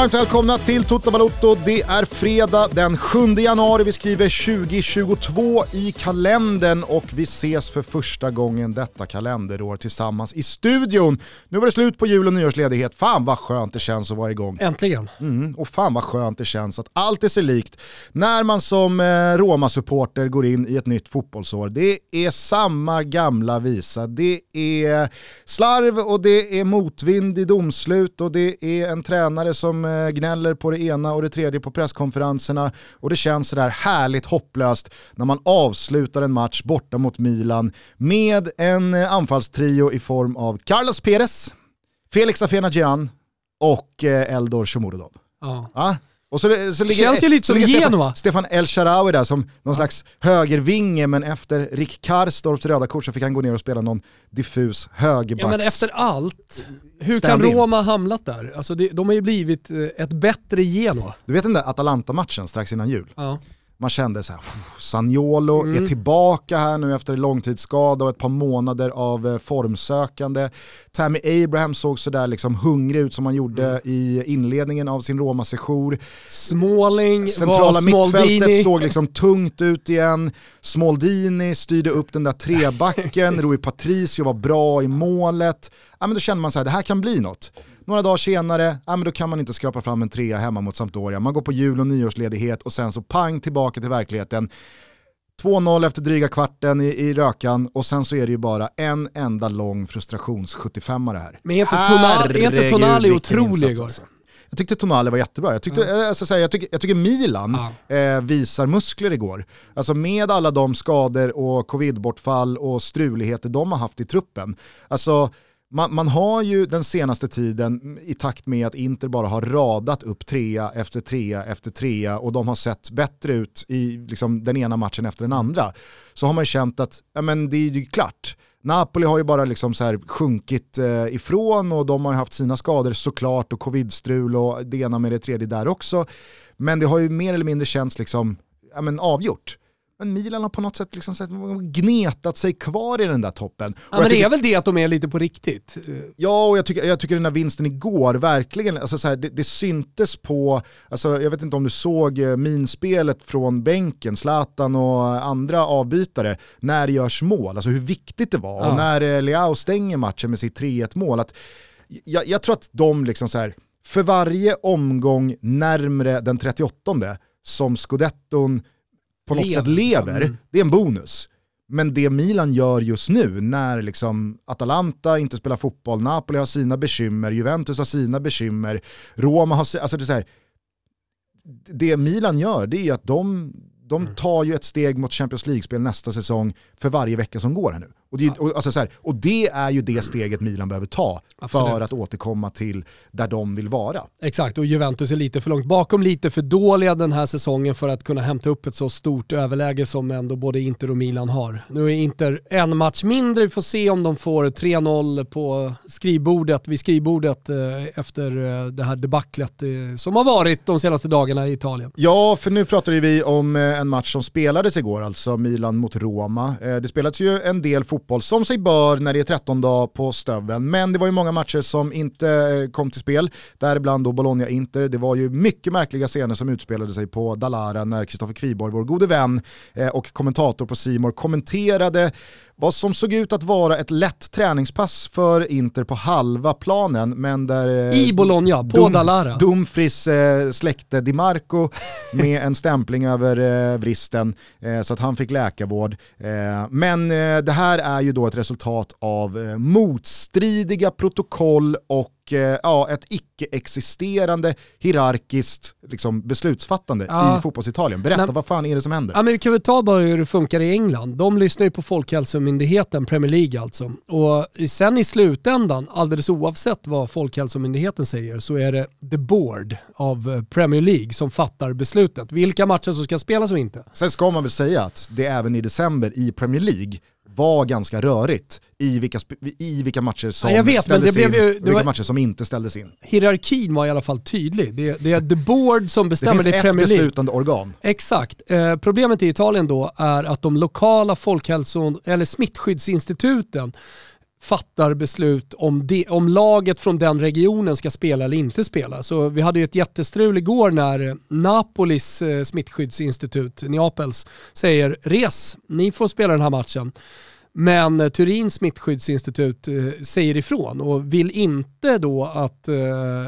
Varmt välkomna till Toto Balotto. Det är fredag den 7 januari. Vi skriver 2022 i kalendern och vi ses för första gången detta kalenderår tillsammans i studion. Nu var det slut på jul och nyårsledighet. Fan vad skönt det känns att vara igång. Äntligen. Mm, och fan vad skönt det känns att allt är sig likt när man som eh, Roma-supporter går in i ett nytt fotbollsår. Det är samma gamla visa. Det är slarv och det är motvind i domslut och det är en tränare som som eh, gnäller på det ena och det tredje på presskonferenserna och det känns sådär härligt hopplöst när man avslutar en match borta mot Milan med en eh, anfallstrio i form av Carlos Perez, Felix Afenagian och eh, Eldor Shomurodov. Ja. ja. Och så, så ligger, Känns ju lite som Genoa. Stefan El Sharawi där som någon slags högervinge men efter Rick Karstorps röda kort så fick han gå ner och spela någon diffus högerbacks... Ja men efter allt, hur kan Roma ha hamnat där? Alltså det, de har ju blivit eh, ett bättre Genoa. Du vet den där Atalanta-matchen strax innan jul? Ja man kände så här, Sagnolo mm. är tillbaka här nu efter långtidsskada och ett par månader av eh, formsökande. Tammy Abraham såg sådär liksom hungrig ut som han gjorde mm. i inledningen av sin Roma-sejour. Småling Centrala mittfältet såg liksom tungt ut igen. Smaldini styrde upp den där trebacken, Rui Patricio var bra i målet. Ja, men då kände man att det här kan bli något. Några dagar senare, ja, men då kan man inte skrapa fram en trea hemma mot Sampdoria. Man går på jul och nyårsledighet och sen så pang tillbaka till verkligheten. 2-0 efter dryga kvarten i, i rökan och sen så är det ju bara en enda lång frustrations 75 det här. Men är inte, Tonali, är inte Tonali otrolig igår? Alltså. Jag tyckte Tonali var jättebra. Jag, tyckte, mm. alltså, jag, tycker, jag tycker Milan ja. eh, visar muskler igår. Alltså med alla de skador och covidbortfall och struligheter de har haft i truppen. Alltså man, man, har ju den senaste tiden i takt med att Inter bara har radat upp trea efter trea efter trea och de har sett bättre ut i liksom, den ena matchen efter den andra. Så har man ju känt att ja, men det är ju klart. Napoli har ju bara liksom så här sjunkit eh, ifrån och de har ju haft sina skador såklart och covidstrul och det ena med det tredje där också. Men det har ju mer eller mindre känts liksom, ja, men avgjort. Men Milan har på något sätt liksom gnetat sig kvar i den där toppen. Ja, men det tycker, är väl det att de är lite på riktigt? Ja, och jag tycker, jag tycker den där vinsten igår verkligen, alltså så här, det, det syntes på, alltså jag vet inte om du såg eh, minspelet från bänken, Zlatan och andra avbytare, när det görs mål, alltså hur viktigt det var. Ja. Och när eh, Leao stänger matchen med sitt 3-1 mål, att jag, jag, tror att de liksom så här, för varje omgång närmre den 38 som scudetton på något sätt lever, mm. det är en bonus. Men det Milan gör just nu, när liksom Atalanta inte spelar fotboll, Napoli har sina bekymmer, Juventus har sina bekymmer, Roma har... Alltså det, är så här, det Milan gör det är att de, de mm. tar ju ett steg mot Champions League-spel nästa säsong för varje vecka som går här nu. Och det, och, alltså så här, och det är ju det steget Milan behöver ta Absolut. för att återkomma till där de vill vara. Exakt, och Juventus är lite för långt bakom, lite för dåliga den här säsongen för att kunna hämta upp ett så stort överläge som ändå både Inter och Milan har. Nu är Inter en match mindre, vi får se om de får 3-0 på skrivbordet, vid skrivbordet eh, efter eh, det här debaclet eh, som har varit de senaste dagarna i Italien. Ja, för nu pratar vi om en match som spelades igår, alltså Milan mot Roma. Det spelades ju en del fotboll fotboll som sig bör när det är 13 dagar på stöveln. Men det var ju många matcher som inte eh, kom till spel, däribland då Bologna-Inter. Det var ju mycket märkliga scener som utspelade sig på Dalara när Kristoffer Kviborg, vår gode vän eh, och kommentator på Simor kommenterade vad som såg ut att vara ett lätt träningspass för Inter på halva planen, men där... Eh, I Bologna, på Dum, Dalara. Dumfries eh, släckte Di Marco med en stämpling över eh, vristen, eh, så att han fick läkarvård. Men det här är ju då ett resultat av motstridiga protokoll och ja, ett icke-existerande hierarkiskt liksom, beslutsfattande ja. i fotbollsitalien. Berätta, Nej. vad fan är det som händer? Ja, men vi kan väl ta bara hur det funkar i England. De lyssnar ju på Folkhälsomyndigheten, Premier League alltså. Och sen i slutändan, alldeles oavsett vad Folkhälsomyndigheten säger, så är det the board av eh, Premier League som fattar beslutet. Vilka matcher som ska spelas och inte. Sen ska man väl säga att det även i december i Premier League var ganska rörigt i vilka, i vilka matcher som ja, vet, ställdes in ju, och vilka var, matcher som inte ställdes in. Hierarkin var i alla fall tydlig. Det, det är the board som bestämmer, det, det är Premier League. Det finns ett beslutande organ. Exakt. Eh, problemet i Italien då är att de lokala folkhälson, eller smittskyddsinstituten fattar beslut om, de, om laget från den regionen ska spela eller inte spela. Så vi hade ju ett jättestrul igår när Napolis eh, smittskyddsinstitut, Neapels, säger res, ni får spela den här matchen. Men eh, Turins smittskyddsinstitut eh, säger ifrån och vill inte då att eh,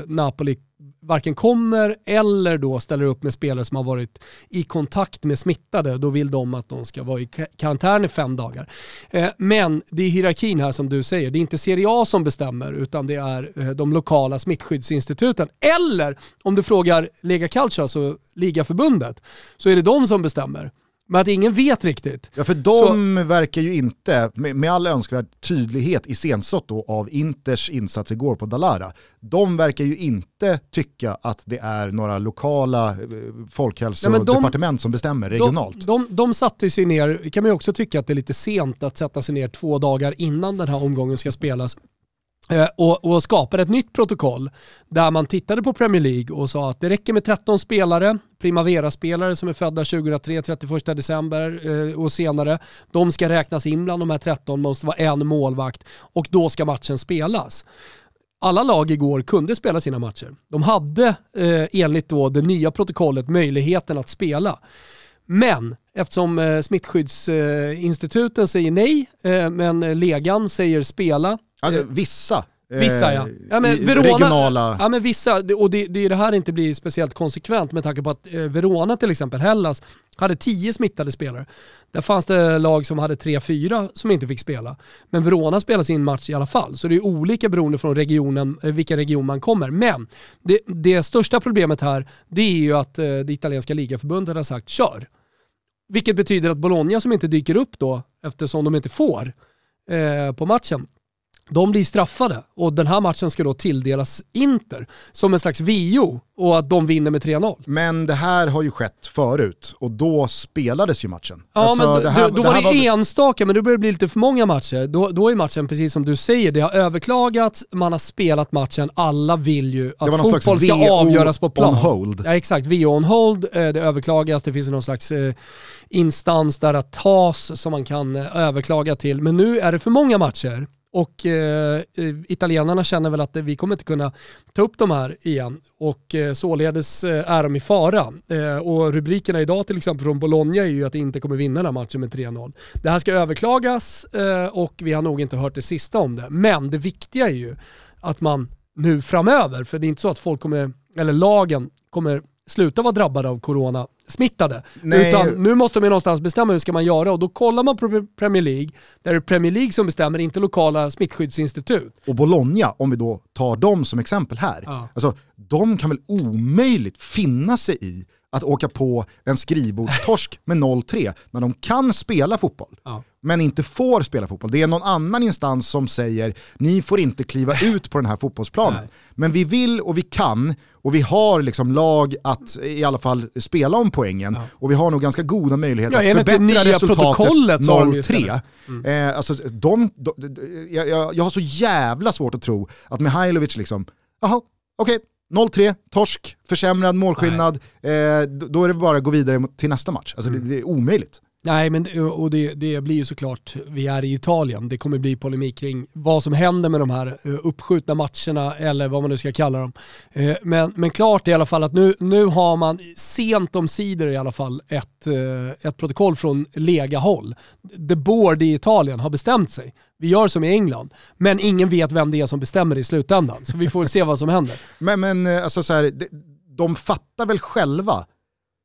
Napoli varken kommer eller då ställer upp med spelare som har varit i kontakt med smittade. Då vill de att de ska vara i karantän i fem dagar. Eh, men det är hierarkin här som du säger. Det är inte Serie A som bestämmer utan det är eh, de lokala smittskyddsinstituten. Eller om du frågar Lega Calcio, alltså ligaförbundet, så är det de som bestämmer. Men att ingen vet riktigt. Ja för de så... verkar ju inte, med, med all önskvärd tydlighet iscensatt då av Inters insats igår på Dalara, de verkar ju inte tycka att det är några lokala eh, folkhälsodepartement som bestämmer regionalt. De, de, de satte sig ner, kan man ju också tycka att det är lite sent att sätta sig ner två dagar innan den här omgången ska spelas Eh, och, och skapade ett nytt protokoll där man tittade på Premier League och sa att det räcker med 13 spelare, Primavera-spelare som är födda 2003, 31 december eh, och senare. De ska räknas in bland de här 13, måste vara en målvakt och då ska matchen spelas. Alla lag igår kunde spela sina matcher. De hade eh, enligt då det nya protokollet möjligheten att spela. Men eftersom eh, smittskyddsinstituten säger nej, eh, men eh, legan säger spela, Ja, vissa. Vissa ja. ja men Verona, regionala... Ja men vissa, och det, det är det här inte blir speciellt konsekvent med tanke på att eh, Verona till exempel, Hellas, hade tio smittade spelare. Där fanns det lag som hade tre, fyra som inte fick spela. Men Verona spelade sin match i alla fall. Så det är olika beroende från regionen, eh, vilken region man kommer. Men det, det största problemet här, det är ju att eh, det italienska ligaförbundet har sagt kör. Vilket betyder att Bologna som inte dyker upp då, eftersom de inte får eh, på matchen, de blir straffade och den här matchen ska då tilldelas Inter som en slags VO och att de vinner med 3-0. Men det här har ju skett förut och då spelades ju matchen. Ja alltså, men det här, då, då det var det var... enstaka men det börjar bli lite för många matcher. Då, då är matchen precis som du säger, det har överklagats, man har spelat matchen, alla vill ju att fotboll ska avgöras på plan. on hold. Ja exakt, VO on hold, eh, det överklagas, det finns någon slags eh, instans där att tas som man kan eh, överklaga till. Men nu är det för många matcher och eh, eh, italienarna känner väl att vi kommer inte kunna ta upp de här igen och eh, således eh, är de i fara. Eh, och rubrikerna idag till exempel från Bologna är ju att inte kommer vinna den här matchen med 3-0. Det här ska överklagas eh, och vi har nog inte hört det sista om det. Men det viktiga är ju att man nu framöver, för det är inte så att folk kommer, eller lagen kommer sluta vara drabbade av corona smittade. Nej. Utan nu måste man någonstans bestämma hur ska man göra och då kollar man på Premier League, där det är Premier League som bestämmer, inte lokala smittskyddsinstitut. Och Bologna, om vi då tar dem som exempel här, ja. alltså, de kan väl omöjligt finna sig i att åka på en skrivbordstorsk med 0-3 när de kan spela fotboll. Ja men inte får spela fotboll. Det är någon annan instans som säger ni får inte kliva ut på den här fotbollsplanen. Nej. Men vi vill och vi kan och vi har liksom lag att i alla fall spela om poängen ja. och vi har nog ganska goda möjligheter ja, att förbättra resultatet 0-3. Mm. Eh, alltså, de, de, de, jag, jag har så jävla svårt att tro att Mihailovic liksom, jaha, okej, okay, 0-3, torsk, försämrad målskillnad, eh, då är det bara att gå vidare till nästa match. Alltså mm. det, det, är omöjligt. Nej, men och det, det, blir ju såklart, vi är i Italien, det kommer bli polemik kring vad som händer med de här eh, uppskjutna matcherna eller vad man nu ska kalla dem. Eh, men, men klart i alla fall att nu, nu har man sent om sidor i alla fall ett, eh, ett protokoll från lega-håll. The board i Italien har bestämt sig. Vi gör som i England, men ingen vet vem det är som bestämmer i slutändan. Så vi får se vad som händer. Men, men alltså så här, de fattar väl själva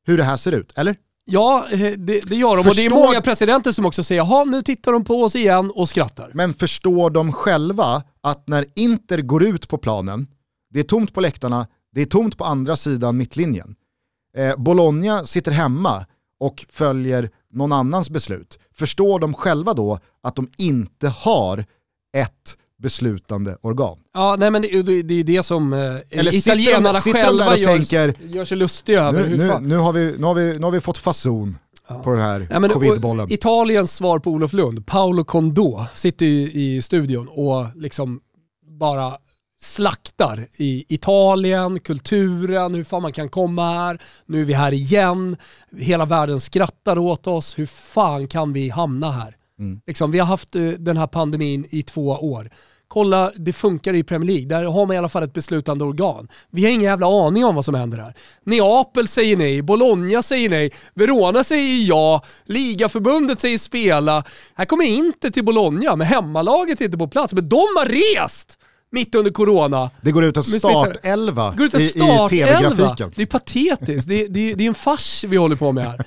hur det här ser ut, eller? Ja, eh, det, det gör de förstår... och det är många presidenter som också säger jaha nu tittar de på oss igen och skrattar. Men förstår de själva att när Inter går ut på planen, det är tomt på läktarna, det är tomt på andra sidan mittlinjen. Eh, Bologna sitter hemma och följer någon annans beslut. Förstår de själva då att de inte har ett beslutande organ. Ja, nej men det, är det, det som eh, Eller italienarna sitter, själva gör, tänker, gör sig lustiga över. Nu, nu, nu, har vi, nu, har vi, nu har vi fått fason ja. på den här ja, covidbollen. Italiens svar på Olof Lund, Paolo Condò, sitter ju i studion och liksom bara slaktar i Italien, kulturen, hur fan man kan komma här, nu är vi här igen, hela världen skrattar åt oss, hur fan kan vi hamna här? Mm. Liksom, vi har haft uh, den här pandemin i två år. Kolla, det funkar i Premier League. Där har man i alla fall ett beslutande organ. Vi har ingen jävla aning om vad som händer här. Neapel säger nej, Bologna säger nej, Verona säger ja, Ligaförbundet säger spela. Här kommer inte till Bologna, men hemmalaget är inte på plats. Men de har rest! mitt under corona. Det går ut en startelva i, i tv-grafiken. Det är patetiskt, det är, det, det är en fars vi håller på med här.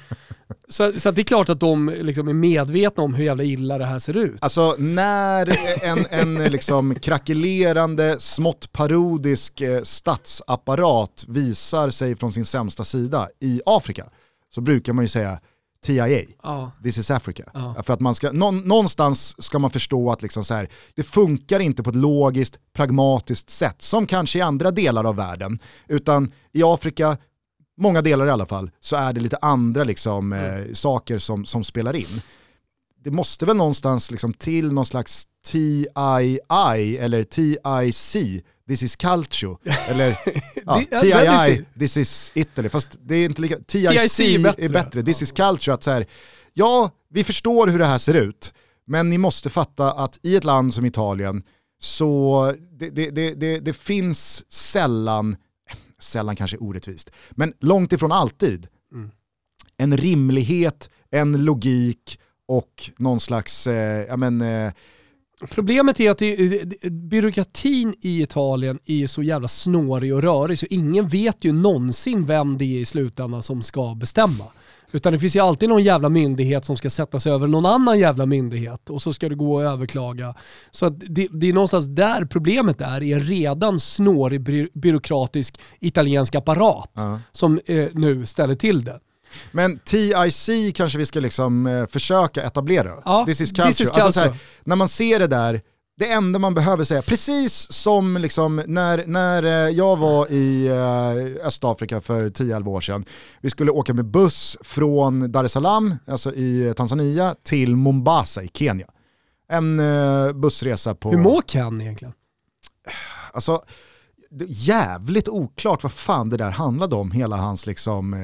Så, så det är klart att de liksom är medvetna om hur jävla illa det här ser ut. Alltså när en, en liksom krackelerande, smått parodisk eh, statsapparat visar sig från sin sämsta sida i Afrika så brukar man ju säga TIA, ja. this is Africa. Ja. För att man ska, nå, någonstans ska man förstå att liksom så här, det funkar inte på ett logiskt, pragmatiskt sätt som kanske i andra delar av världen. Utan i Afrika många delar i alla fall, så är det lite andra liksom, mm. eh, saker som, som spelar in. Det måste väl någonstans liksom till någon slags TII eller TIC, this is culture, eller ja, TII, this is Italy, fast det är inte lika, TIC, TIC är bättre, är bättre. this is culture, att så här, ja, vi förstår hur det här ser ut, men ni måste fatta att i ett land som Italien så det, det, det, det finns sällan sällan kanske orättvist, men långt ifrån alltid, mm. en rimlighet, en logik och någon slags, eh, ja men, eh, Problemet är att det, byråkratin i Italien är så jävla snårig och rörig så ingen vet ju någonsin vem det är i slutändan som ska bestämma. Utan det finns ju alltid någon jävla myndighet som ska sätta sig över någon annan jävla myndighet och så ska det gå att överklaga. Så det, det, är någonstans där problemet är, i en redan snårig by byråkratisk italiensk apparat uh -huh. som eh, nu ställer till det. Men TIC kanske vi ska liksom, eh, försöka etablera. Ja, this is culture. This is culture. Alltså här, när man ser det där, det enda man behöver säga, precis som liksom när, när eh, jag var i eh, Östafrika för 10-11 år sedan, vi skulle åka med buss från Dar es Salaam, alltså i Tanzania, till Mombasa i Kenya. En eh, bussresa på... Hur mår Ken egentligen? Alltså, jävligt oklart vad fan det där handlade om, hela hans liksom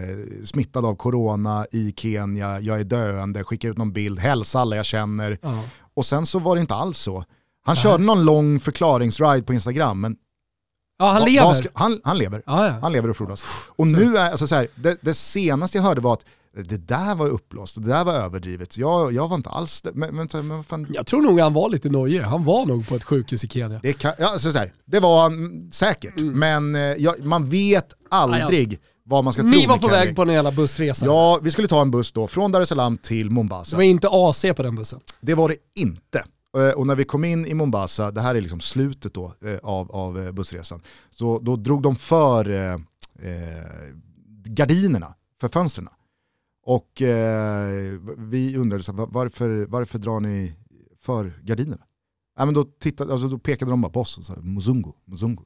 smittad av corona i Kenya, jag är döende, skicka ut någon bild, hälsa alla jag känner. Uh -huh. Och sen så var det inte alls så. Han körde någon lång förklaringsride på Instagram, men Ja, han lever. Ska, han, han lever. Ah, ja. Han lever och frodas. Och nu är, alltså så här, det, det, senaste jag hörde var att det där var uppblåst, det där var överdrivet. Jag, jag var inte alls men, men, men fan. Jag tror nog han var lite nojig. Han var nog på ett sjukhus i Kenya. Det, kan, ja, alltså så här, det var han säkert, mm. men eh, ja, man vet aldrig ah, vad man ska Ni tro. Ni var på väg på en jävla bussresa. Ja, vi skulle ta en buss då från Dar es Salaam till Mombasa. Det var inte AC på den bussen. Det var det inte. Eh, och när vi kom in i Mombasa, det här är liksom slutet då eh, av, av eh, bussresan, så då drog de för eh, gardinerna för fönstren. Och eh, vi undrade så varför, varför drar ni för gardinerna? Ja, men då, tittade, alltså, då pekade de bara på oss och sa Muzungu, Muzungu.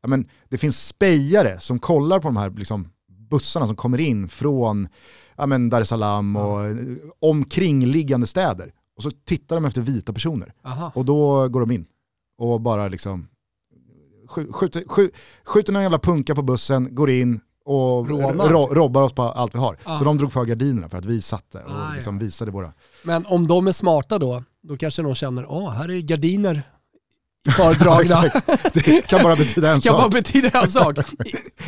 Ja, men det finns spejare som kollar på de här liksom, bussarna som kommer in från ja, men Dar es Salaam och mm. omkringliggande städer. Och så tittar de efter vita personer. Aha. Och då går de in och bara liksom skjuter, skjuter, skjuter någon jävla punka på bussen, går in och ro, robbar oss på allt vi har. Aha. Så de drog för gardinerna för att vi satt där och ah, liksom ja. visade våra... Men om de är smarta då, då kanske någon känner, åh här är gardiner fördragna. det kan bara betyda en sak. kan bara betyda en sak.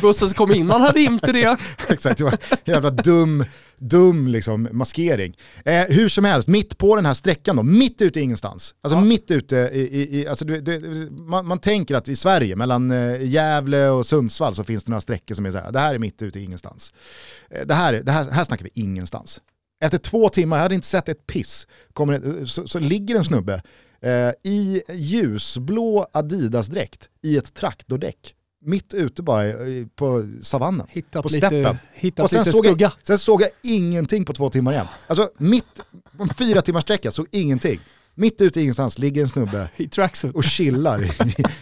Bussen som kom innan hade inte det. Exakt, det var en jävla dum, dum liksom maskering. Eh, hur som helst, mitt på den här sträckan då, mitt ute i ingenstans. Alltså ja. mitt ute i, i, i alltså det, det, man, man, tänker att i Sverige, mellan eh, Gävle och Sundsvall så finns det några sträckor som är så här, det här är mitt ute i ingenstans. Eh, det här, det här, här snackar vi ingenstans. Efter två timmar, jag hade inte sett ett piss, kommer, så, så ligger en snubbe eh, i ljusblå Adidas-dräkt i ett traktordäck mitt ute bara på savannen, hittat på steppen. Hittat och sen, lite såg skugga. jag, sen såg jag ingenting på två timmar igen. Alltså mitt, fyra timmars sträcka såg ingenting. Mitt ute i ingenstans ligger en snubbe I tracksuit. och chillar i,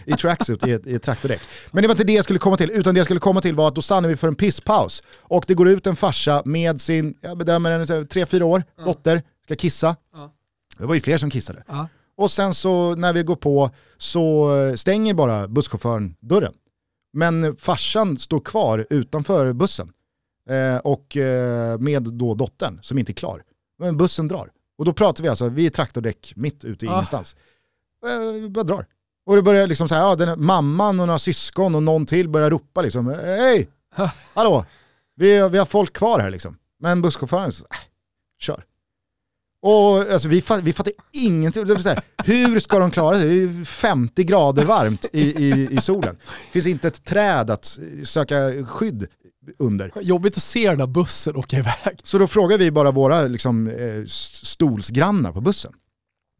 i tracksuit i ett, i ett traktordäck. Men det var inte det jag skulle komma till, utan det jag skulle komma till var att då stannar vi för en pisspaus. Och det går ut en farsa med sin, jag bedömer en tre, fyra år, ja. dotter, ska kissa. Ja. Det var ju fler som kissade. Ja. Och sen så när vi går på så stänger bara busschauffören dörren. Men farsan står kvar utanför bussen eh, och eh, med då dottern som inte är klar. Men bussen drar. Och då pratar vi alltså, vi är traktordäck mitt ute i Ja. ingenstans. Eh, Vi bara drar. Och det börjar liksom så här, ja, den här, mamman och några syskon och någon till börjar ropa liksom, hej, Ha. hallå, vi, vi har folk kvar här liksom. Men busschauffören så, äh, kör. Och alltså, vi, fatt, vi fattar ingenting. Det hur ska de klara sig? Det är 50 grader varmt i, i, i solen. Det finns inte ett träd att söka skydd under. Jobbigt att se den där bussen åka iväg. Så då frågar vi bara våra liksom, eh, stolsgrannar på bussen.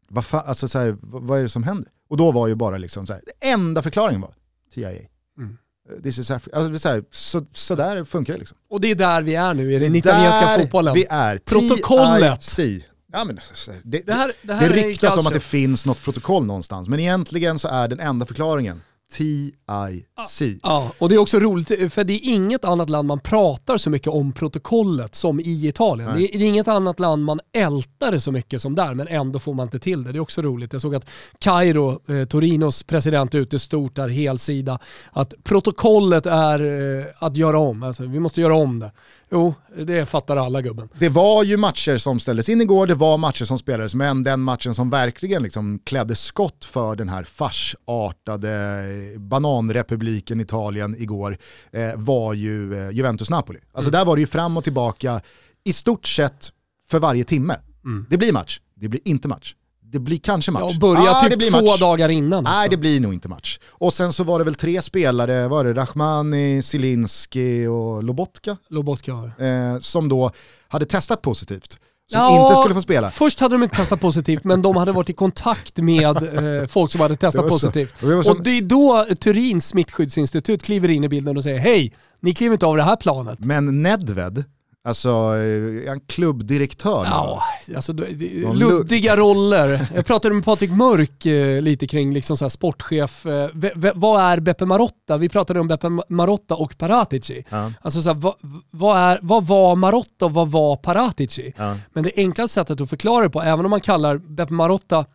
Vad, fa- alltså, så här, vad, är det som händer? Och då var ju bara liksom så här, enda förklaringen var TIA. Mm. This is Africa. Alltså, så, här, så, så där funkar det liksom. Och det är där vi är nu i den italienska fotbollen. vi är. Protokollet. TIC. Ja, men, det, Det här, det det, här är ryktas om att det finns något protokoll någonstans, men egentligen så är den enda förklaringen TIC. Ja, och det är också roligt, för det är inget annat land man pratar så mycket om protokollet som i Italien. Nej. Det är, det inget annat land man ältar det så mycket som där, men ändå får man inte till det. Det är också roligt. Jag såg att Cairo, eh, Torinos president, är ute stort där, helsida, att protokollet är eh, att göra om. Alltså, vi måste göra om det. Jo, det fattar alla gubben. Det var ju matcher som ställdes in igår, det var matcher som spelades, men den matchen som verkligen liksom klädde skott för den här farsartade bananrepubliken Italien igår eh, var ju eh, Juventus-Napoli. Alltså där var det ju fram och tillbaka i stort sett för varje timme. Det blir match, det blir inte match. Det blir kanske match. Ja, börja Ah, typ två match. dagar innan. Nej, också. det blir nog inte match. Och sen så var det väl tre spelare, var det Rachmani, Zielinski och Lobotka, Lobotka har. eh, som då hade testat positivt. Som Ja, inte skulle få spela. Först hade de inte testat positivt, men de hade varit i kontakt med eh, folk som hade testat så. positivt. Och det som- Och det är då Turins smittskyddsinstitut kliver in i bilden och säger hej, ni kliver inte av det här planet. Men Nedved, alltså eh, är han klubbdirektör? Ja, alltså luddiga roller. Jag pratade med Patrik Mörk eh, lite kring liksom så här sportchef. Eh, v- v- vad är Beppe Marotta? Vi pratade om Beppe Marotta och Paratici. Ja. Alltså så här, vad, vad, är, vad var Marotta och vad var Paratici? Ja. Men det enklaste sättet att förklara det på, även om man kallar Beppe Marotta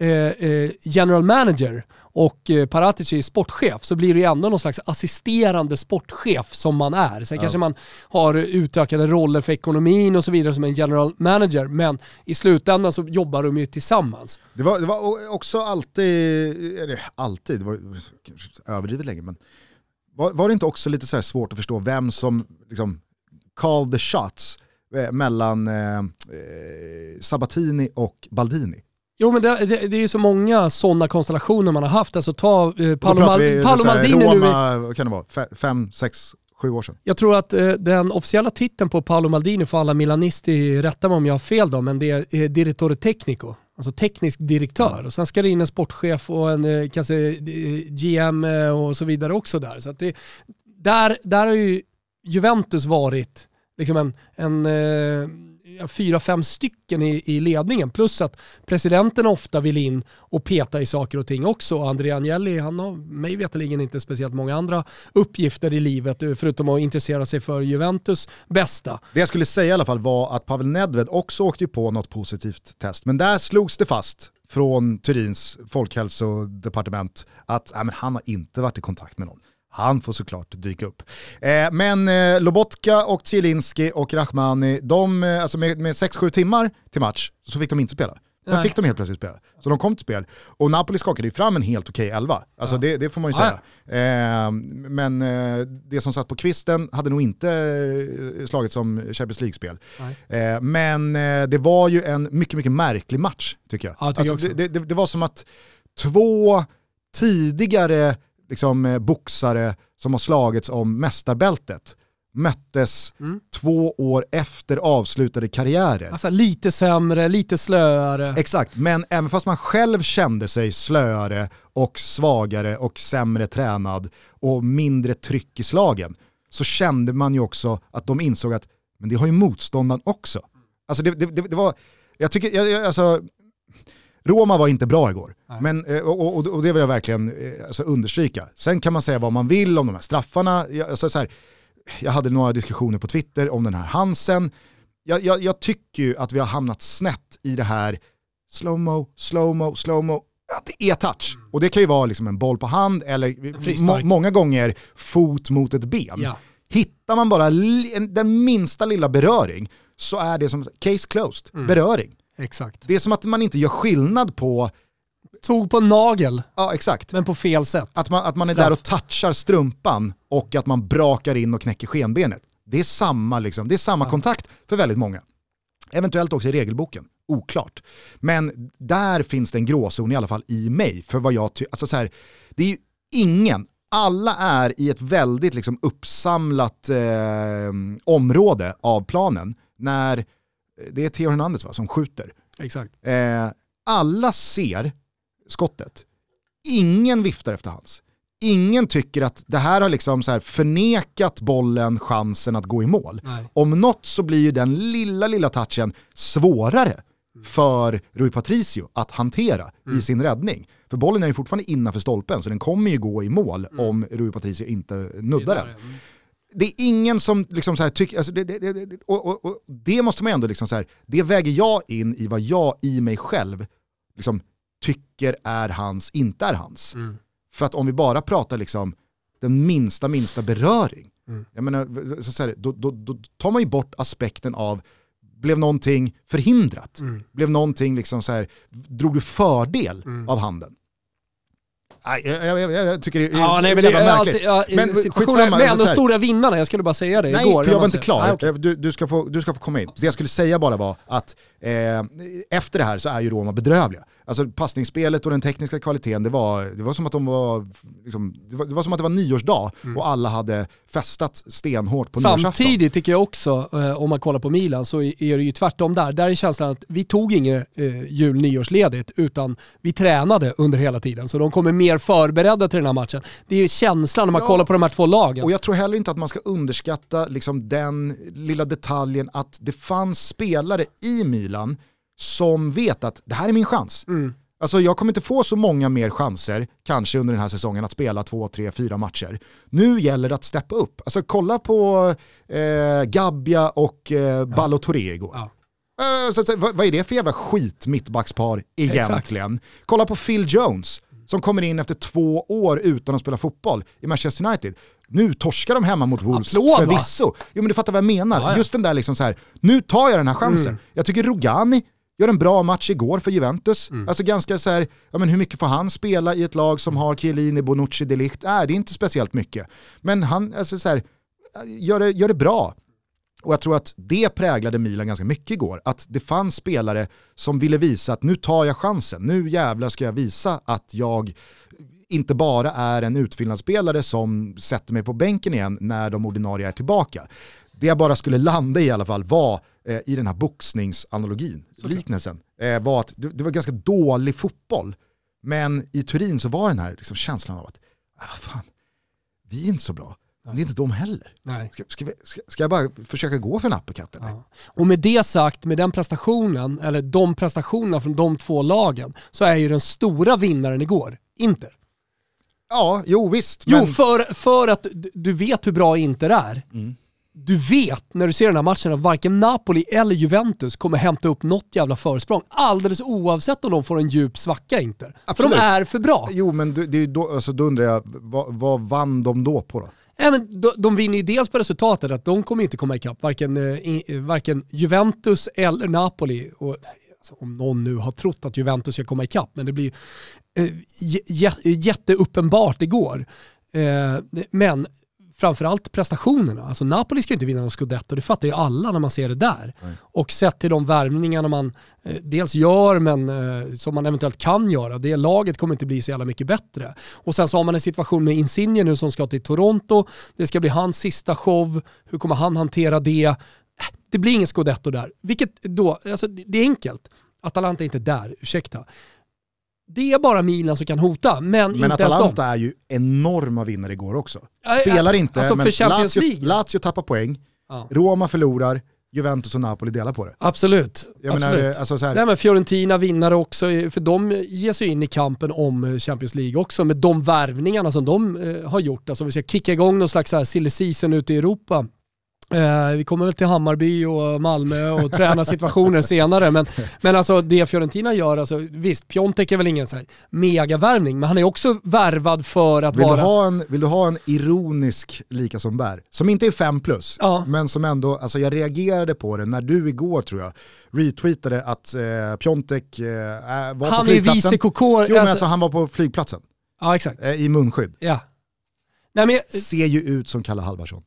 eh, eh, general manager och eh, Paratici sportchef så blir det ju ändå någon slags assisterande sportchef som man är. Sen kanske man har utökade roller för ekonomin och så vidare som en general manager men i slutändan så jobbar de ju tillsammans. Det, var, det var också alltid, eller alltid, det var överdrivet länge, men var, var det inte också lite så svårt att förstå vem som liksom called the shots eh, mellan eh, eh, Sabatini och Baldini? Jo men det, det, det är ju så många sådana konstellationer man har haft. Alltså ta eh, Och då Paolo, pratar Mal- vi Paolo så här Maldini nu. Roma, vad kan det vara, Fe- fem, sex, sju år sedan? Jag tror att eh, den officiella titeln på Paolo Maldini, för alla milanisti, rätta mig om jag har fel då, men det är eh, direttore tecnico. Alltså teknisk direktör. Och sen ska det in en sportchef och en eh, kanske eh, GM eh, och så vidare också där. Så det, där, där har ju Juventus varit liksom en, en eh, Eh, fyra, fem stycken i, i ledningen. Plus att presidenten ofta vill in och peta i saker och ting också. Och Andrea Agnelli, han har mig veterligen inte speciellt många andra uppgifter i livet eh, förutom att intressera sig för Juventus bästa. Det jag skulle säga i alla fall var att Pavel Nedved också åkte på något positivt test, men där slogs det fast från Turins folkhälsodepartement att nej, men han har inte varit i kontakt med någon. Han får såklart dyka upp. Eh, men eh, Lobotka och Zielinski och Rachmani, de, eh, alltså med, med 6-7 timmar till match så fick de inte spela. Sen Nej. fick de helt plötsligt spela. Så de kom till spel. Och Napoli skakade ju fram en helt okej elva. Alltså Ja. det, det får man ju Ja, säga. Eh, men eh, det som satt på kvisten hade nog inte eh, slagit som Champions League-spel. Eh, men eh, det var ju en mycket, mycket märklig match tycker jag. Ja, tycker jag alltså, också. det, det, det var som att två tidigare liksom, eh, boxare som har slagits om mästarbältet möttes Mm. två år efter avslutade karriärer. Alltså lite sämre, lite slöare. Exakt, men även fast man själv kände sig slöare och svagare och sämre tränad och mindre tryck i slagen så kände man ju också att de insåg att men det har ju motståndaren också. Alltså det, det, det, det var, jag tycker, jag, jag, alltså, Roma var inte bra igår, Nej. men, eh, och, och, och det vill jag verkligen eh, alltså, understryka. Sen kan man säga vad man vill om de här straffarna. Jag, alltså, så här, jag hade några diskussioner på Twitter om den här Hansen. Jag, jag, jag tycker ju att vi har hamnat snett i det här slowmo, slowmo, slowmo. Ja, det är touch. Och det kan ju vara liksom en boll på hand eller må, många gånger fot mot ett ben. Ja. Hittar man bara den minsta lilla beröring så är det som case closed, beröring. Exakt. Det är som att man inte gör skillnad på, Tog på nagel, ja exakt, men på fel sätt. att man, att man är Straff. där och touchar strumpan och att man brakar in och knäcker skenbenet. Det är samma, liksom, det är samma Ja. kontakt för väldigt många. Eventuellt också i regelboken, oklart. Men där finns det en gråzon i alla fall i mig. För vad jag alltså så här, det är ju ingen, alla är i ett väldigt liksom uppsamlat eh, område av planen när det är Theo Hernandez va, som skjuter. Exakt. Eh, alla ser skottet. Ingen viftar efter hans. Ingen tycker att det här har liksom så här förnekat bollen chansen att gå i mål. Nej. Om något så blir ju den lilla, lilla touchen svårare för Rui Patricio att hantera i sin räddning. För bollen är ju fortfarande innanför stolpen så den kommer ju gå i mål om Rui Patricio inte nuddar den det är ingen som liksom så här tycker, alltså det, det, det, och, och, och det måste man ändå liksom så här, det väger jag in i vad jag i mig själv liksom tycker är hans, inte är hans. Mm. För att om vi bara pratar liksom den minsta, minsta beröring, Mm. jag menar, så så här, då, då, då tar man ju bort aspekten av, blev någonting förhindrat? Mm. Blev någonting liksom så här, drog du fördel Mm. av handen? Nej, jag, jag, jag, tycker det är Ja, nej, men det är alltid, ja, Men skitsamma, med så de här. stora vinnarna, jag skulle bara säga det Nej, igår. för jag var inte klar. Nej, okej. du, du, ska få, du ska få komma in. Det jag skulle säga bara var att eh, efter det här så är ju Roma bedrövliga. Alltså passningsspelet och den tekniska kvaliteten, det var, det var som att de var, liksom, det var, det var som att det var nyårsdag och alla hade festat stenhårt på nyårsafton. Samtidigt tycker jag också, eh, om man kollar på Milan, så är det ju tvärtom där. Där är känslan att vi tog inget eh, jul nyårsledigt, utan vi tränade under hela tiden. Så de kommer mer förberedda till den här matchen. Det är ju känslan när man Ja. kollar på de här två lagen. Och jag tror heller inte att man ska underskatta liksom den lilla detaljen att det fanns spelare i Milan som vet att det här är min chans. Mm. Alltså jag kommer inte få så många mer chanser, kanske under den här säsongen, att spela två, tre, fyra matcher. Nu gäller det att steppa upp. Alltså kolla på eh, Gabbia och eh, Ballo-Touré igår. Ja. Eh, så, säga, vad, vad är det för jävla skit mittbackspar egentligen? Kolla på Phil Jones som kommer in efter två år utan att spela fotboll i Manchester United. Nu torskar de hemma mot Wolves Applåd, va? förvisso. Jo men du fattar vad jag menar. Ja, ja. Just den där liksom så här, nu tar jag den här chansen. Mm. Jag tycker Rogani gör en bra match igår för Juventus. Mm. Alltså ganska så här, ja men hur mycket får han spela i ett lag som har Chiellini, Bonucci, De Ligt? Äh, det är inte speciellt mycket. Men han, alltså så här, gör, det, gör det bra. Och jag tror att det präglade Milan ganska mycket igår. Att det fanns spelare som ville visa att nu tar jag chansen. Nu jävlar ska jag visa att jag inte bara är en utfyllnadsspelare som sätter mig på bänken igen när de ordinarie är tillbaka. Det jag bara skulle landa i i alla fall var eh, i den här boxningsanalogin, liknelsen, eh, var att det, det var ganska dålig fotboll. Men i Turin så var den här liksom känslan av att, ah, fan, vi är inte så bra. Men det är inte de heller. Nej. Ska, ska, vi, ska, ska jag bara försöka gå för en eller? Ja. Och med det sagt, med den prestationen, eller de prestationerna från de två lagen, så är ju den stora vinnaren igår Inter. Ja, jo visst. Jo, men- för, för att du- du vet hur bra Inter är. Mm. Du vet när du ser den här matchen att varken Napoli eller Juventus kommer hämta upp något jävla försprång. Alldeles oavsett om de får en djup svacka Inter. För de är för bra. Jo men du- det är då, alltså, då undrar jag, vad, vad vann de då på då? Nej, men de, de vinner ju dels på resultatet att de kommer inte komma ikapp varken, eh, i, eh, varken Juventus eller Napoli. Och, alltså, om någon nu har trott att Juventus ska komma ikapp, men det blir eh, jä- jä- jätteuppenbart igår. Eh, men framförallt prestationerna. Alltså Napoli ska ju inte vinna någon scudetto, det fattar ju alla när man ser det där. Och sett till de värvningarna man eh, dels gör, men eh, som man eventuellt kan göra, det laget kommer inte bli så jävla mycket bättre. Och sen så har man en situation med Insigne nu som ska till Toronto, det ska bli hans sista show, hur kommer han hantera det? Eh, Det blir ingen scudetto där, vilket då, alltså det det är enkelt. Atalanta är inte där, ursäkta. Det är bara Milan som kan hota, men, Men inte ens Atalanta dem. är ju enorma vinnare igår också. Spelar inte, alltså men Lazio. Lazio tappar poäng, Ja. Roma förlorar, Juventus och Napoli delar på det. Absolut. Jag Absolut. menar, eh, alltså Nej, men Fiorentina vinnare också, för de ger sig in i kampen om eh, Champions League också med de värvningarna som de eh, har gjort. Alltså om vi ska kicka igång någon slags silly season ute i Europa Eh, vi kommer väl till Hammarby och Malmö och tränarsituationer senare. Men, men alltså det Fiorentina gör, alltså, visst Piontek är väl ingen så här megavärvning, men han är också värvad för att vill vara... Du ha en, vill du ha en ironisk lika som bär? Som inte är 5 plus, ja. men som ändå, alltså jag reagerade på det när du igår tror jag retweetade att eh, Piontek eh, var han på flygplatsen. Han är vice KK. Jo men alltså han var på flygplatsen. Ja exakt. Eh, I munskydd. Ja. Nej, men jag... Ser ju ut som Kalle Halvarsson.